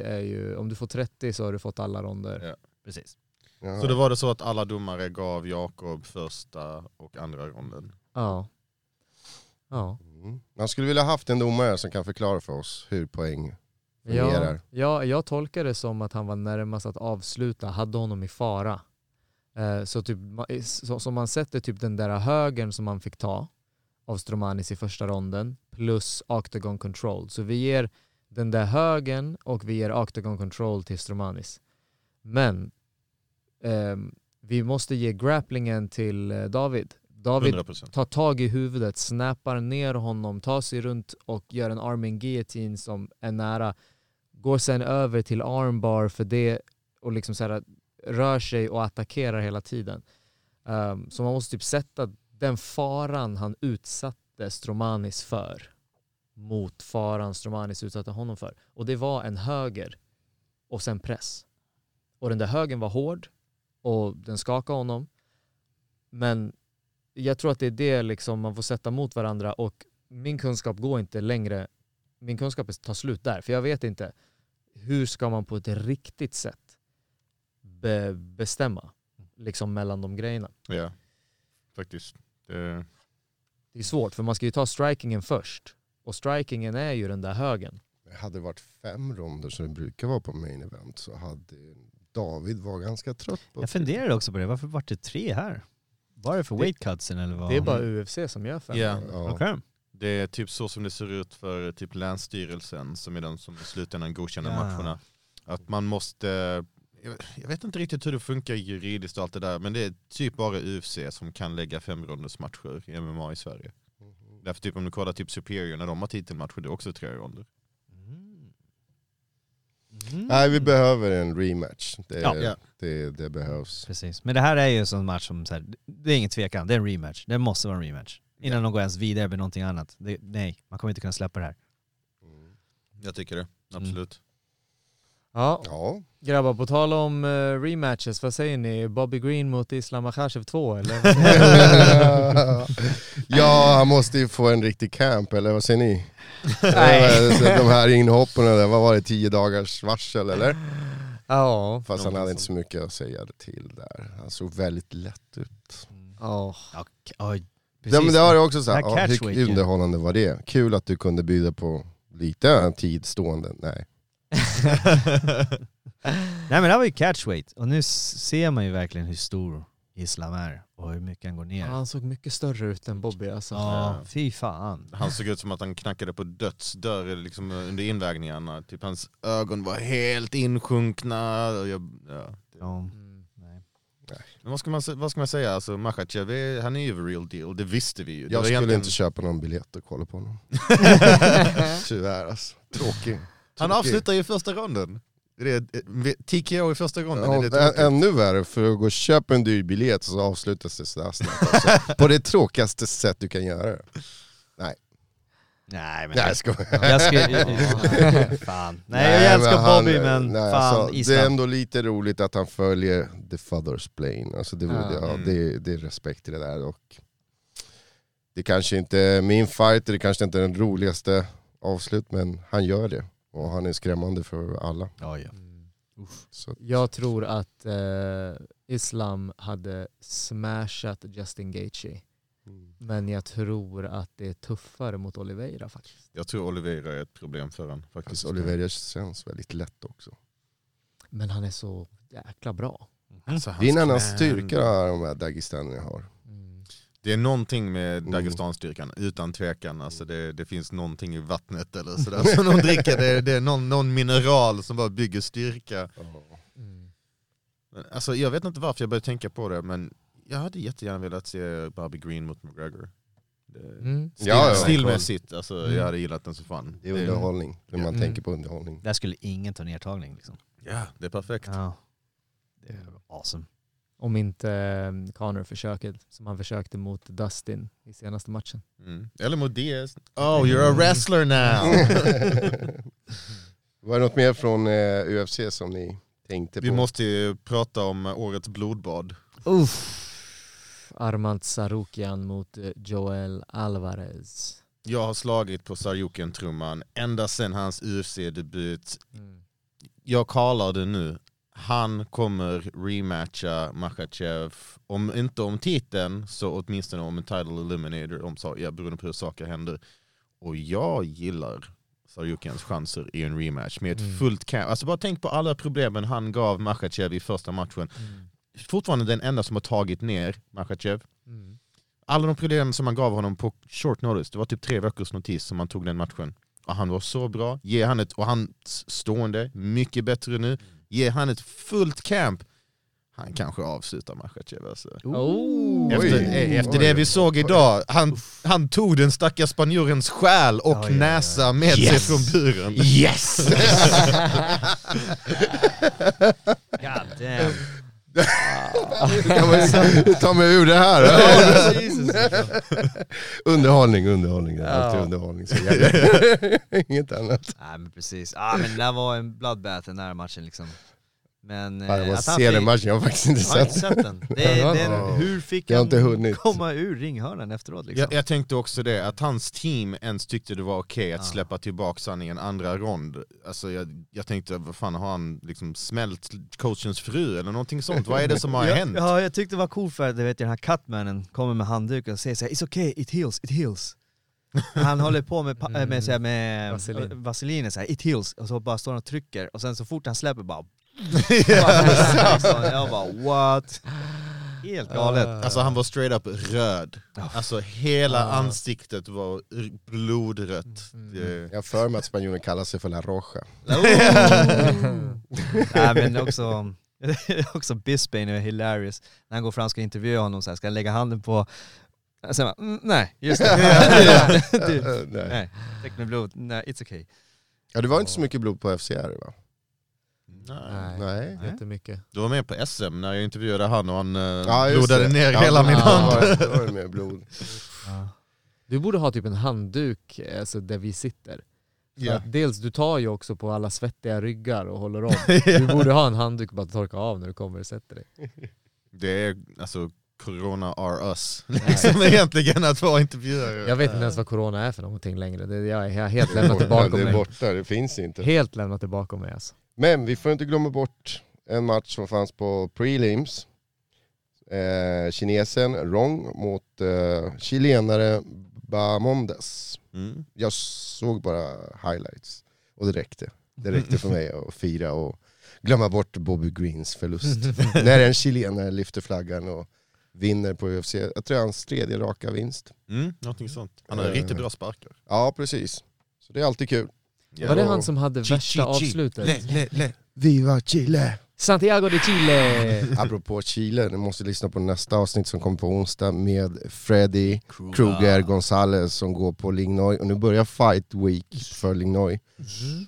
är ju, om du får 30 så har du fått alla ronder. Ja. Precis. Jaha. Så det var det så att alla domare gav Jakob första och andra ronden. Ja. Ja. Mm. Man skulle vilja haft en domare som kan förklara för oss hur poäng Ja, fungerar. ja, jag tolkar det som att han var närmast att avsluta, hade honom i fara. Eh, så, typ, så man sätter typ den där högern som man fick ta av Stromanis i första ronden plus Octagon control. Så vi ger den där högern och vi ger Octagon control till Stromanis. Men ehm, vi måste ge grapplingen till eh, David. David 100%. tar tag i huvudet, snappar ner honom, tar sig runt och gör en arming guillotine som är nära. Går sen över till armbar för det och liksom så här, rör sig och attackerar hela tiden. Ehm, så man måste typ sätta den faran han utsatte Stromanis för mot faran Stromanis utsatte honom för. Och det var en höger och sen press. Och den där högen var hård och den skakade honom. Men jag tror att det är det liksom man får sätta mot varandra och min kunskap går inte längre, min kunskap tar slut där. För jag vet inte, hur ska man på ett riktigt sätt be, bestämma liksom mellan de grejerna? Ja, faktiskt. Det, Det är svårt för man ska ju ta strikingen först. Och strikingen är ju den där högen. Hade det varit fem ronder som det brukar vara på main event så hade David var ganska trött på Jag funderade också på det, varför vart det tre här? Var det för Det- weight cutsen eller vad? Det är bara UFC som gör fem. ja. Ja. Okej. det är typ så som det ser ut för typ Länsstyrelsen som är den som i slutändan godkänner Ja. matcherna. Att man måste, jag- vet inte riktigt hur det funkar juridiskt och allt det där, men det är typ bara UFC som kan lägga femrondersmatcher i MMA i Sverige. Därför typ om du kollar typ Superior när de har titelmatcher, det är också tre ronder. Mm. Mm. Nej vi behöver en rematch. Det, Ja. Ja. det, det behövs. Precis, men det här är ju en sån match som så här, det är ingen tvekan, det är en rematch. Det måste vara en rematch. Innan de går ens vidare med någonting annat. Det, nej, man kommer inte kunna släppa det här. Jag tycker det, absolut. Ja, Ja, grabbar på tal om eh, rematches, vad säger ni? Bobby Green mot Islam Makhachev 2 eller? ja han måste ju få en riktig camp eller vad säger ni? Nej. Så De här inhoppen, där, vad var det, tio dagars varsel eller? Ja. Fast han hade inte så mycket att säga till där. Han såg väldigt lätt ut. Ja. Ja, precis. men det var det också så här, ja, hur underhållande var det? Kul att du kunde bjuda på lite tid stående. Nej. Nej men det här var ju catchweight, och nu ser man ju verkligen hur stor Islam är och hur mycket han går ner. Han såg mycket större ut än Bobby alltså. Ja, fy fan. Han såg ut som att han knackade på dödsdörr liksom under invägningarna. Typ hans ögon var helt insjunkna. Och jag, ja. Ja, Mm. nej. Men vad ska man, vad ska man säga? Alltså, Makhachev, han är ju the real deal, det visste vi ju. Det Jag skulle egentligen- inte köpa någon biljett och kolla på honom. Tyvärr alltså. Tråkig. Han avslutar ju första ronden. Det är eh, TKO i första ronden. Ja, är det tråkigt? ännu värre, för att gå och köpa en dyr biljett så avslutas det sådär snabbt. Alltså. På det tråkigaste sätt du kan göra det. Nej men Nej, jag skojar. jag skulle... fan. Nej, jag älskar men han- Bobby men nej, fan alltså, Det är ändå lite roligt att han följer the father's plane. Alltså det, Ja. ja. Mm. det, det är respekt till det där. Och det kanske inte är min fight, det kanske inte är den roligaste avslut, men han gör det. Och han är skrämmande för alla. Ja, ja. Så, Jag tror att eh, Islam hade smashat Justin Gaethje. mm. Men jag tror att det är tuffare mot Oliveira faktiskt. Jag tror Oliveira är ett problem för honom. Faktiskt. Alltså, Oliveira känns väldigt lätt också. Men han är så jäkla bra. Alltså, hans Det är en annan styrka de här dagestanierna har. Det är någonting med Mm. Dagestanstyrkan, utan tvekan. Alltså det, det finns någonting i vattnet eller sådär som de dricker. Det, det är någon, någon mineral som bara bygger styrka. Mm. Men, alltså, jag vet inte varför jag började tänka på det, men jag hade jättegärna velat se Bobby Green mot McGregor. Mm. stil, Ja, ja. stilmässigt, alltså, Mm. jag hade gillat den så fan. Det är underhållning, när man Mm. tänker på underhållning. Där skulle ingen ta ner tagning liksom. Ja, det är perfekt. Ja. Det är awesome. Om inte eh, Connor försöker, som han försökte mot Dustin i senaste matchen. Mm. Eller mot Diaz. Oh, you're a wrestler now! Var det något mer från eh, UFC som ni tänkte Vi på? måste ju prata om årets blodbad. Armand Sarukian mot eh, Joel Alvarez. Jag har slagit på Sarjuken-trumman ända sedan hans UFC-debut. Mm. Jag kallar det nu. Han kommer rematcha Makhachev, om inte om titeln så åtminstone om en title eliminator, om, ja, beroende på hur saker händer. Och jag gillar Saryukans chanser i en rematch med ett Mm. fullt camp. Alltså bara tänk på alla problemen han gav Makhachev i första matchen. Fortfarande den enda som har tagit ner Makhachev. Mm. Alla de problem som han gav honom på short notice, det var typ tre veckors notis som han tog den matchen. Och han var så bra, ge han ett, och han stående, mycket bättre nu. Ge han ett fullt camp, han kanske avslutar Makhachev alltså. Oh. Efter, eh, efter det vi såg idag, han, han tog den stackars spanjorens själ och ja, ja. näsa med sig Yes. från buren. Yes! God damn. man ta mig ur det här? underhållning, underhållning. Är alltid Ja. underhållning. Så. Inget annat. Nej men precis, ah, men det där var en bloodbath den där matchen liksom. Men... Ja, jag eh, att han se den fick- matchen, jag har faktiskt inte sett den. sett den. Det, Ja. den hur fick Jag har han komma ur ringhörnan efteråt liksom? Jag, jag tänkte också det, att hans team ens tyckte det var okej att Ja. släppa tillbaka han i en andra rond. Alltså jag, jag tänkte, vad fan har han liksom smält coachens fru eller någonting sånt? Vad är det som har ja, hänt? Ja, jag tyckte det var coolt för att vet, den här cutmanen kommer med handduken och säger såhär 'It's okay, it heals, it heals' Han håller på med, pa- med, såhär, med Vaselin. vaselinen såhär 'It heals' och så bara står han och trycker och sen så fort han släpper bara... jag bara what? Helt galet. Alltså han var straight up röd. Alltså hela Ah. ansiktet var blodrött. Mm. Det, Jag har för mig att spanjoren kallar sig för La Roja. Nej men också, också Bisbane är hilarious. När han går fram och ska intervjua honom så här, ska han lägga handen på... Sen bara, mm, nej, just det. du, Nej. nej, täckt med blod, nej, it's okay. Ja, det var inte så mycket blod på FCR va? Nej. Nej. Jättemycket. Du var med på SM när jag intervjuade han och han eh, Ja, blodade det. ner Ja, hela min hand. det- Då var mer blod. Du borde ha typ en handduk alltså, där vi sitter. Ja. att dels, du tar ju också på alla svettiga ryggar och håller om. Du borde ha en handduk bara att torka av när du kommer och sätter dig. Det är alltså Corona are us. Liksom egentligen att vara intervjuare. Jag vet inte ens vad corona är för någonting längre. Det, jag har helt lämnat det bakom det är mig. borta, det finns inte. Helt lämnat det bakom mig alltså. Men vi får inte glömma bort en match som fanns på prelims. Eh, kinesen Rong mot eh, chilenare Bamondes. Mm. Jag såg bara highlights och det räckte. Det räckte för mig att fira och glömma bort Bobby Greens förlust. När en chilenare lyfter flaggan och vinner på UFC. Jag tror hans tredje raka vinst. Mm, någonting sånt. Han har Eh. riktigt bra sparkar. Ja precis. Så det är alltid kul. Var det han som hade Chi, värsta chi, chi. avslutet? Le, le, le. Viva Chile! Santiago de Chile! Apropå Chile, ni måste lyssna på nästa avsnitt som kommer på onsdag med Freddy Kruger Gonzales som går på Lignoy. Och nu börjar Fight Week för Lignoy.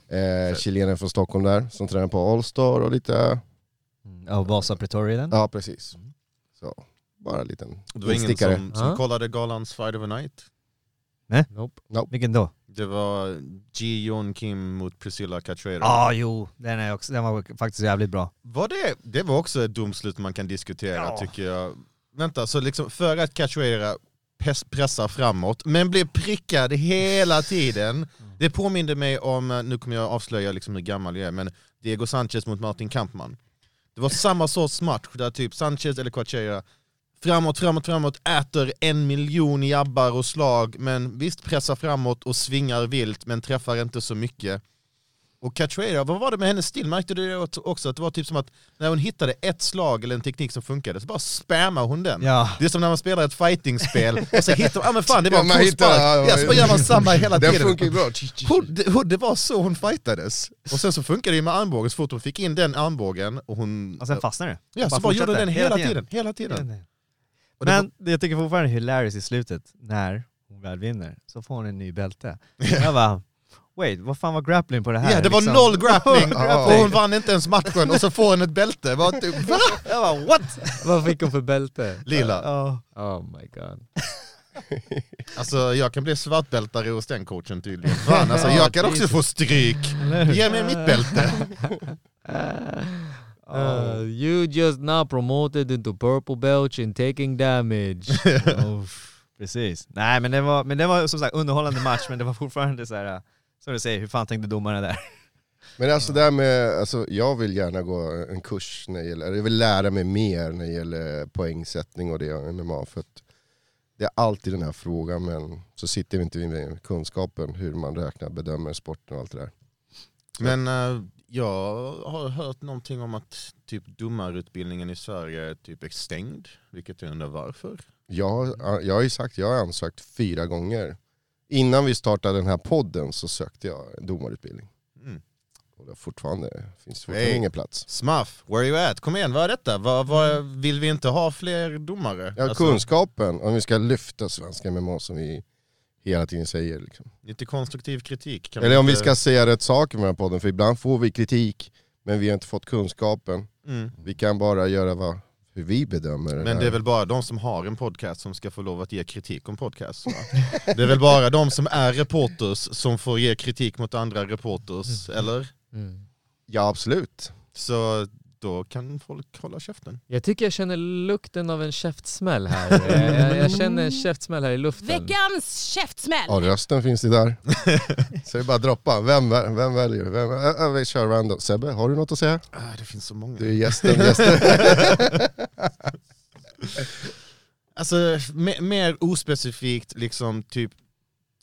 Eh, chilenen från Stockholm där, som tränar på Allstar och lite... Ja, Vasa Pretoria den? Ja precis. Så, bara en liten Det var ingen som, som Ja. kollade galans Fight of a Night. Nope. Vilken då? Det var Ji Yeon Kim mot Priscilla Catrera. Ja, ah, jo, den, är också, den var faktiskt jävligt bra. Var det, det var också ett domslut man kan diskutera Ja. tycker jag. Vänta, så liksom för att Cachoeira pressar framåt, men blir prickad hela tiden. Det påminde mig om, eh, nu kommer jag avslöja liksom hur gammal jag är, men Diego Sanchez mot Martin Kampmann. Det var samma sorts match där typ Sanchez eller Cachoeira framåt, framåt, framåt, äter en miljon jabbar och slag, men visst pressar framåt och svingar vilt, men träffar inte så mycket. Och Catrera, vad var det med hennes stil? Märkte du det också? Att det var typ som att när hon hittade ett slag eller en teknik som funkade så bara spammar hon den. Ja. Det är som när man spelar ett fightingspel och så hittar man, ja men fan det var en hittar- ja, Ja, så bara gör man samma hela Den tiden. funkar bra. Hon, det, hon, det var så hon fightades. Och sen så funkade det ju med armbågen, så fort hon fick in den armbågen och hon... Och sen fastnade det. ja, så bara gjorde den hela tiden. Hela tiden. Och det Men det jag tycker fortfarande är hilarious i slutet, när hon väl vinner, så får hon en ny bälte. Jag bara, wait, vad fan var grappling på det här? Ja, det var liksom? noll grappling och hon vann inte ens matchen och så får hon ett bälte. Bara, typ, va? Jag bara, what? Vad fick hon för bälte? Lila. Ja. Oh my god. Alltså jag kan bli svartbältare hos den coachen tydligen. Fan, alltså, jag kan också få stryk. Ge mig mitt bälte. Uh, you just now promoted into purple belt and taking damage. Precis. Nej men det var, men det var som sagt underhållande match, men det var fortfarande så här. som du säger, hur fan tänkte domarna där? Men alltså det här med, alltså, jag vill gärna gå en kurs när det gäller, jag vill lära mig mer när det gäller poängsättning och det MMA för att Det är alltid den här frågan, men så sitter vi inte med kunskapen hur man räknar, bedömer sporten och allt det där. Men eh, jag har hört någonting om att typ domarutbildningen i Sverige typ är stängd. Vilket jag undrar varför. Jag, jag har ju sagt, jag har ansökt fyra gånger. Innan vi startade den här podden så sökte jag domarutbildning. Mm. Och det fortfarande, finns fortfarande Hey. ingen plats. Smuff, where are you at? Kom igen, vad är detta? Vad, vad, vill vi inte ha fler domare? Ja, Alltså, kunskapen, om vi ska lyfta svenska MMA som vi hela tiden säger. Liksom. Lite konstruktiv kritik. Kan Eller om vi inte- ska säga rätt saker med den här podden, för ibland får vi kritik men vi har inte fått kunskapen. Mm. Vi kan bara göra vad, hur vi bedömer det Men det här. är väl bara de som har en podcast som ska få lov att ge kritik om podcast. Va? Det är väl bara de som är reporters som får ge kritik mot andra reporters, eller? Mm. Ja absolut. Så då kan folk hålla käften. Jag tycker jag känner lukten av en käftsmäll här. Jag, jag känner en käftsmäll här i luften. Veckans käftsmäll! Ja rösten finns det där. Så det är bara att droppa. Vem, vem väljer du? Vem, äh, äh, vi kör random. Sebbe, har du något att säga? Ah, det finns så många. Du är gästen. gästen. Alltså me- mer ospecifikt liksom typ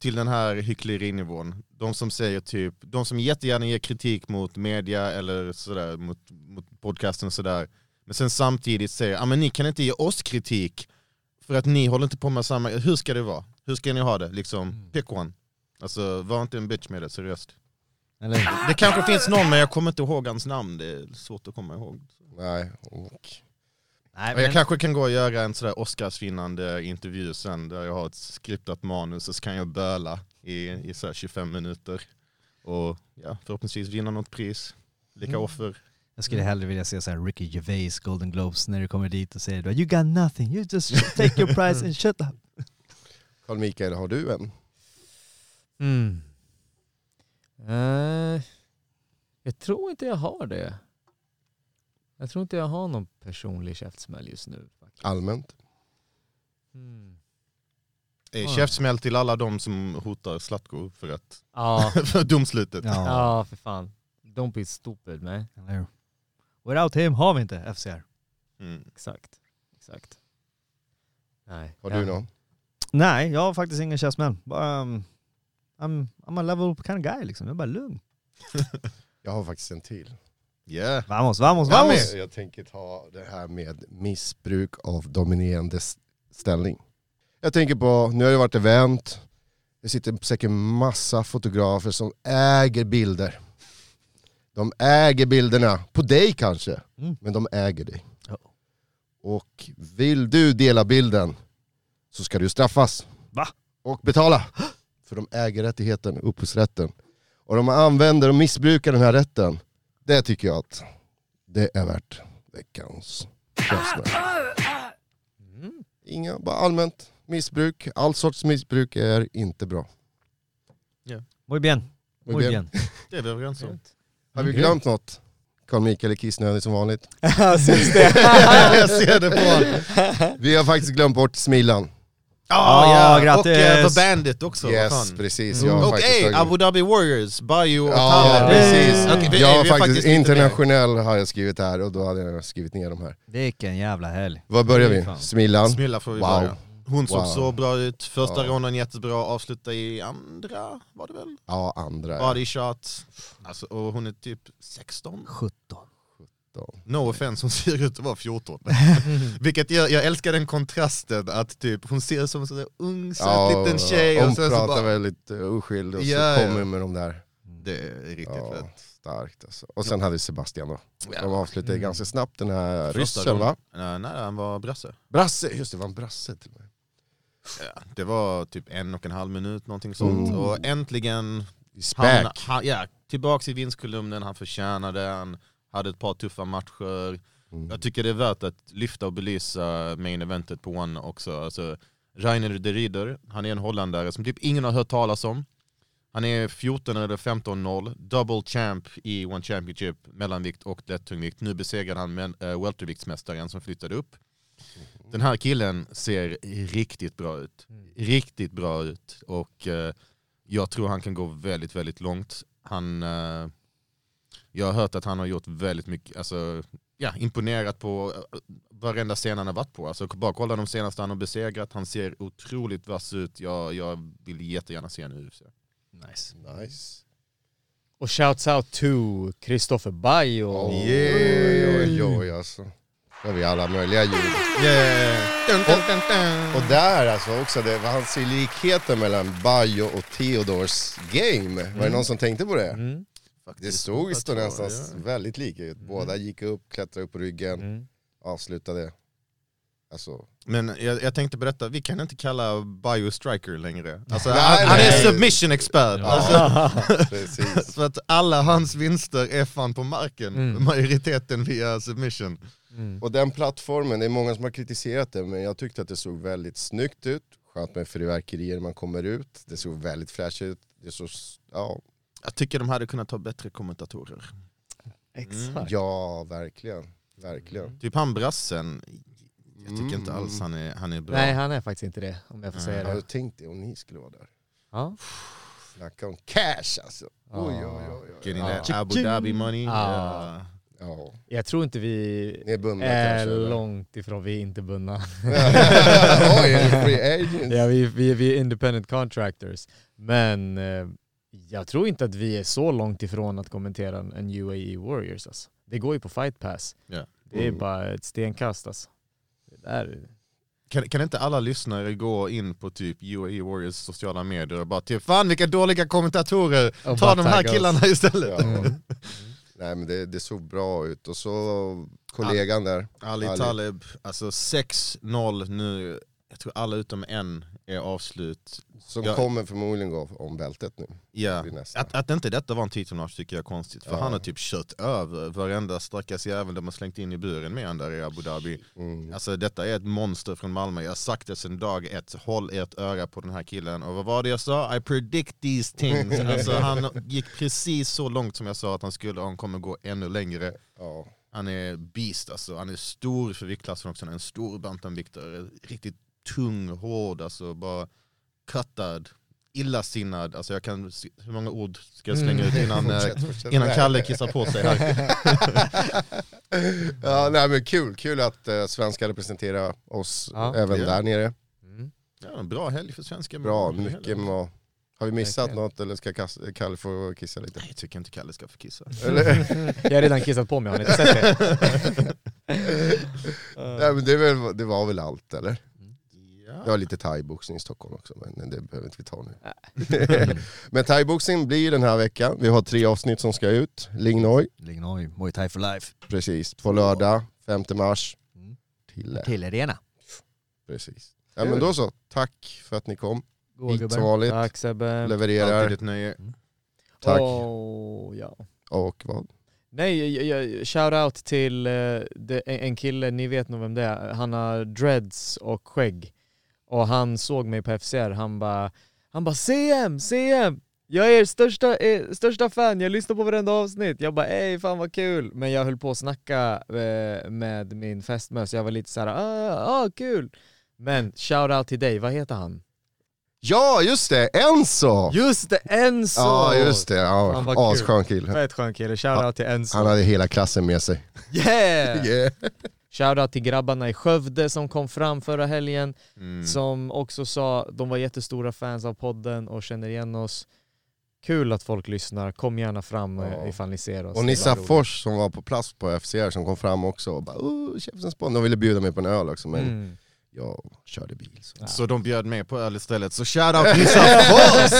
till den här hycklerinivån. De som säger typ, de som jättegärna ger kritik mot media eller sådär, mot, mot podcasten och sådär. Men sen samtidigt säger, ja men ni kan inte ge oss kritik för att ni håller inte på med samma, hur ska det vara? Hur ska ni ha det? Liksom, pick one. Alltså var inte en bitch med det, seriöst. Eller? Det kanske finns någon men jag kommer inte ihåg hans namn, det är svårt att komma ihåg. Nej. Och, Nej, Och Jag kanske kan gå och göra en sådär Oscarsvinnande intervju sen där jag har ett skriptat manus och så kan jag böla i, i så här 25 minuter. Och ja, förhoppningsvis vinna något pris. Lika Mm. offer. Jag skulle hellre vilja se så här Ricky Gervais Golden Globes när du kommer dit och säger You got nothing, you just take your prize and shut up. Carl Mikael, har du en? Mm. Eh, jag tror inte jag har det. Jag tror inte jag har någon personlig käftsmäll just nu. faktiskt. Allmänt? Mm. Eh, Ja. Käftsmäll till alla de som hotar Zlatko för, att, Ja, för domslutet. Ja. ja för fan. Don't be stupid man. Without him har vi inte FCR. Mm. Exakt. Exakt. Nej. Har ja. du någon? Nej, jag har faktiskt ingen käftsmäll. Um, I'm, I'm a level kind of guy liksom. Jag är bara lugn. Jag har faktiskt en till. Yeah. Vamos, vamos, Ja, vamos! Jag tänker ta det här med missbruk av dominerande ställning. Jag tänker på, nu har det varit event, det sitter säkert massa fotografer som äger bilder. De äger bilderna, på dig kanske, Mm. men de äger dig. Ja. Och vill du dela bilden så ska du straffas. Va? Och betala. För de äger rättigheten, upphovsrätten. Och de använder och missbrukar den här rätten. Det tycker jag att det är värt veckans käftsmäll. Mm. Inga, bara allmänt missbruk. All sorts missbruk är inte bra. Muy bien. Muy Muy bien. bien. Det är vi överens om. Har vi glömt något? Carl Mikael är kissnödig som vanligt. Syns det? jag ser det på honom. Vi har faktiskt glömt bort Smillan. Ah, Ja, ja. grattis. Och eh, The Bandit också. Yes, fan. precis. Har Och faktiskt ey, tagit- Abu Dhabi Warriors, Bayo och Ja, Taller. precis. Vi- jag har faktiskt mer. internationell har jag skrivit här och då hade jag skrivit ner de här. Vilken jävla helg. Var börjar vi? Smillan. Smilla får vi Wow. börja. Hon såg Wow. så bra ut, första Ja. ronden jättebra, avslutade i andra, var det väl? Ja, andra. Body shot. Alltså, och hon är typ 16. 17. No offense, hon ser ut att vara 14. Vilket jag, jag älskar den kontrasten att typ, hon ser ut som en sån där ung söt Ja, liten tjej hon och sen så pratar bara, väldigt oskyldig och Ja, så ja. kommer med de där. Det är riktigt Ja, fett. starkt alltså. Och sen hade vi Sebastian då. Ja. De avslutade Mm. ganska snabbt den här ryssen va? nej, han var brasse. Brasse, just det var en brasse till och med. Ja, det var typ en och en halv minut, någonting sånt. Mm. Och äntligen, han, han, ja, tillbaks i vinstkolumnen, han förtjänade han, hade ett par tuffa matcher. Mm. Jag tycker det är värt att lyfta och belysa main eventet på One också. Alltså, Rainer de Rieder, han är en holländare som typ ingen har hört talas om. Han är 14 eller 15-0, double champ i One Championship, mellanvikt och lättungvikt. Nu besegrade han äh, welterviktsmästaren som flyttade upp. Den här killen ser riktigt bra ut. Riktigt bra ut. Och eh, jag tror han kan gå väldigt, väldigt långt. Han, eh, Jag har hört att han har gjort väldigt mycket, alltså, ja, imponerat på eh, varenda scen han har varit på. Alltså, bara kolla de senaste han har besegrat, han ser otroligt vass ut. Jag, jag vill jättegärna se honom i UFC. Nice. Nice. Och shouts out to Christopher Bayo. Oj, oj, oj, oj alltså. Då har vi alla möjliga ljud. Dun, dun, dun, dun. Och där alltså också, det var han ser likheten mellan Bayo och Theodors game. Var det någon som tänkte på det? Mm. Det såg tror nästan det. väldigt lika ut. Båda gick upp, klättrade upp på ryggen, Mm. avslutade. Alltså, Men jag, jag tänkte detta, vi kan inte kalla Bio Striker längre. Alltså, Nej, han, han är nej. submission expert. Alltså, precis. för att alla hans vinster är fan på marken, Mm. majoriteten via submission. Mm. Och den plattformen, det är många som har kritiserat den, men jag tyckte att det såg väldigt snyggt ut. Skönt med fyrverkerier när man kommer ut. Det såg väldigt flash ut. Det såg, ja, Jag tycker de hade kunnat ha bättre kommentatorer. Exakt. ja, verkligen. Verkligen. Typ han brassen, jag tycker inte Mm. alls han är, han är bra. Nej han är faktiskt inte det, om jag får säga Har det. du tänkt det om ni skulle vara där? Ja. Snacka om cash alltså. Oj, oj, oj. oj. Getting Ja. that Abu Dhabi money. Ja. Ja. Ja, Jag tror inte vi ni är bundna är kanske? eller? långt ifrån, vi är inte bundna. Oj, är free agents? ja, vi, vi, vi är independent contractors. Men eh, jag tror inte att vi är så långt ifrån att kommentera en, UAE Warriors. Alltså. Det går ju på fight pass. Ja. Det är Mm. bara ett stenkast alltså. Det där, Kan, kan inte alla lyssnare gå in på typ UAE Warriors sociala medier och bara typ fan vilka dåliga kommentatorer, Och ta de här killarna istället. Ja. Mm. Nej men det, det såg bra ut. Och så kollegan där. Ali Ali. Taleb, alltså 6-0 nu, jag tror alla utom en är avslut. Som Ja. kommer förmodligen gå om bältet nu. Ja. Att, att inte detta var en titelmatch tycker jag är konstigt, för Ja. han har typ kört över varenda stackars jävel de har slängt in i buren med han där i Abu Dhabi. Mm. Alltså detta är ett monster från Malmö, jag har sagt det sedan dag ett, håll ert öra på den här killen. Och vad var det jag sa? I predict these things. Alltså han gick precis så långt som jag sa att han skulle och han kommer gå ännu längre. Ja. Han är beast alltså, han är stor för viktklassen också, han är en stor bantamviktare. Riktigt tung, hård, alltså bara cuttad, illasinnad. Alltså jag kan, hur många ord ska jag slänga ut innan, eh, Fortsätt, fortsätt. innan Kalle kissar på sig här? ja, nej men kul, kul att uh, svenskar representerar oss Ja. även Ja. där nere. Mm. Ja, en bra helg för svenska. Bra, mycket med Har vi missat Verkligen. något eller ska Kalle få kissa lite? Nej, jag tycker inte Kalle ska få kissa. Jag har redan kissat på mig, har ni inte sett det? nej men det, väl, det var väl allt eller? Ja. Jag har lite thaiboxning i Stockholm också men det behöver inte vi ta nu. men thaiboxning blir den här veckan, vi har tre avsnitt som ska ut. Lingnoi, Lignoi, Muay Thai for life. precis, på lördag 5 mars. Mm. Till Till arena. Precis. Ja men då så, tack för att ni kom. Hit som vanligt, Tack Sebbe. levererar. Alltid ett nöje. Tack. Åh, ja. Och vad? Nej, jag, shout out till eh, en kille, ni vet nog vem det är. Han har dreads och skägg. Och han såg mig på FCR, han bara han bara CM, CM! Jag är er största, eh, största fan, jag lyssnar på varenda avsnitt. Jag bara ey fan vad kul! Men jag höll på att snacka eh, med min fästmö så jag var lite såhär ah, ah kul! Men shout out till dig, vad heter han? Ja just det, Enzo! Just det, Enzo! Ja just det, ja, asskön kille. Fett skön kille, shout out till Enzo. Han hade hela klassen med sig. Yeah! Yeah. Shoutout till grabbarna i Skövde som kom fram förra helgen, Mm. som också sa de var jättestora fans av podden och känner igen oss. Kul att folk lyssnar, kom gärna fram Ja. ja. ifall ni ser oss. Och Nissa. Fors som var på plats på FCR som kom fram också och bara oh, Käftsens Bond. De ville bjuda mig på en öl också men Mm. Jag körde bil. Så. Så de bjöd med på öl istället, så shoutout Fors!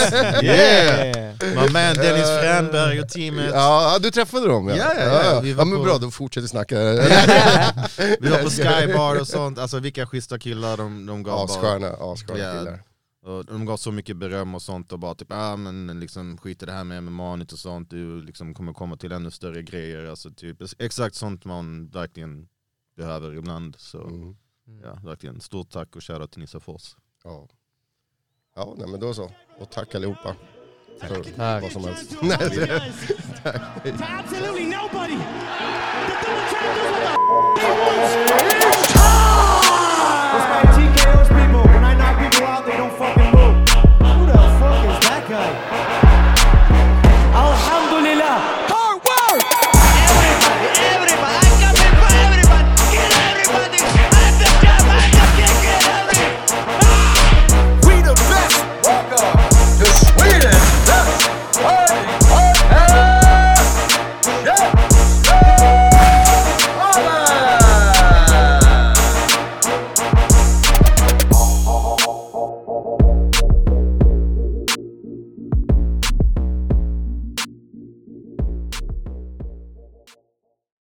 Yeah! Yeah! My man Dennis Fränberg och teamet. Ja, du träffade dem ja. Ja, ja, ja. Ja men på- bra, då fortsätter vi snacka. Vi var på Skybar och sånt, alltså vilka schyssta killar de, de gav. Assköna, assköna Ja. killar. Och de gav så mycket beröm och sånt och bara typ ah, men liksom skit i det här med MMA och sånt, du liksom kommer komma till ännu större grejer. Alltså typ exakt sånt man verkligen behöver ibland. Så Mm. Mm. Ja, verkligen. Stort tack och kära till Nissafors. Ja, ja nej, men då så. Och tack allihopa. Tack. För tack. vad som helst. tack. absolutely nobody. The double champ does what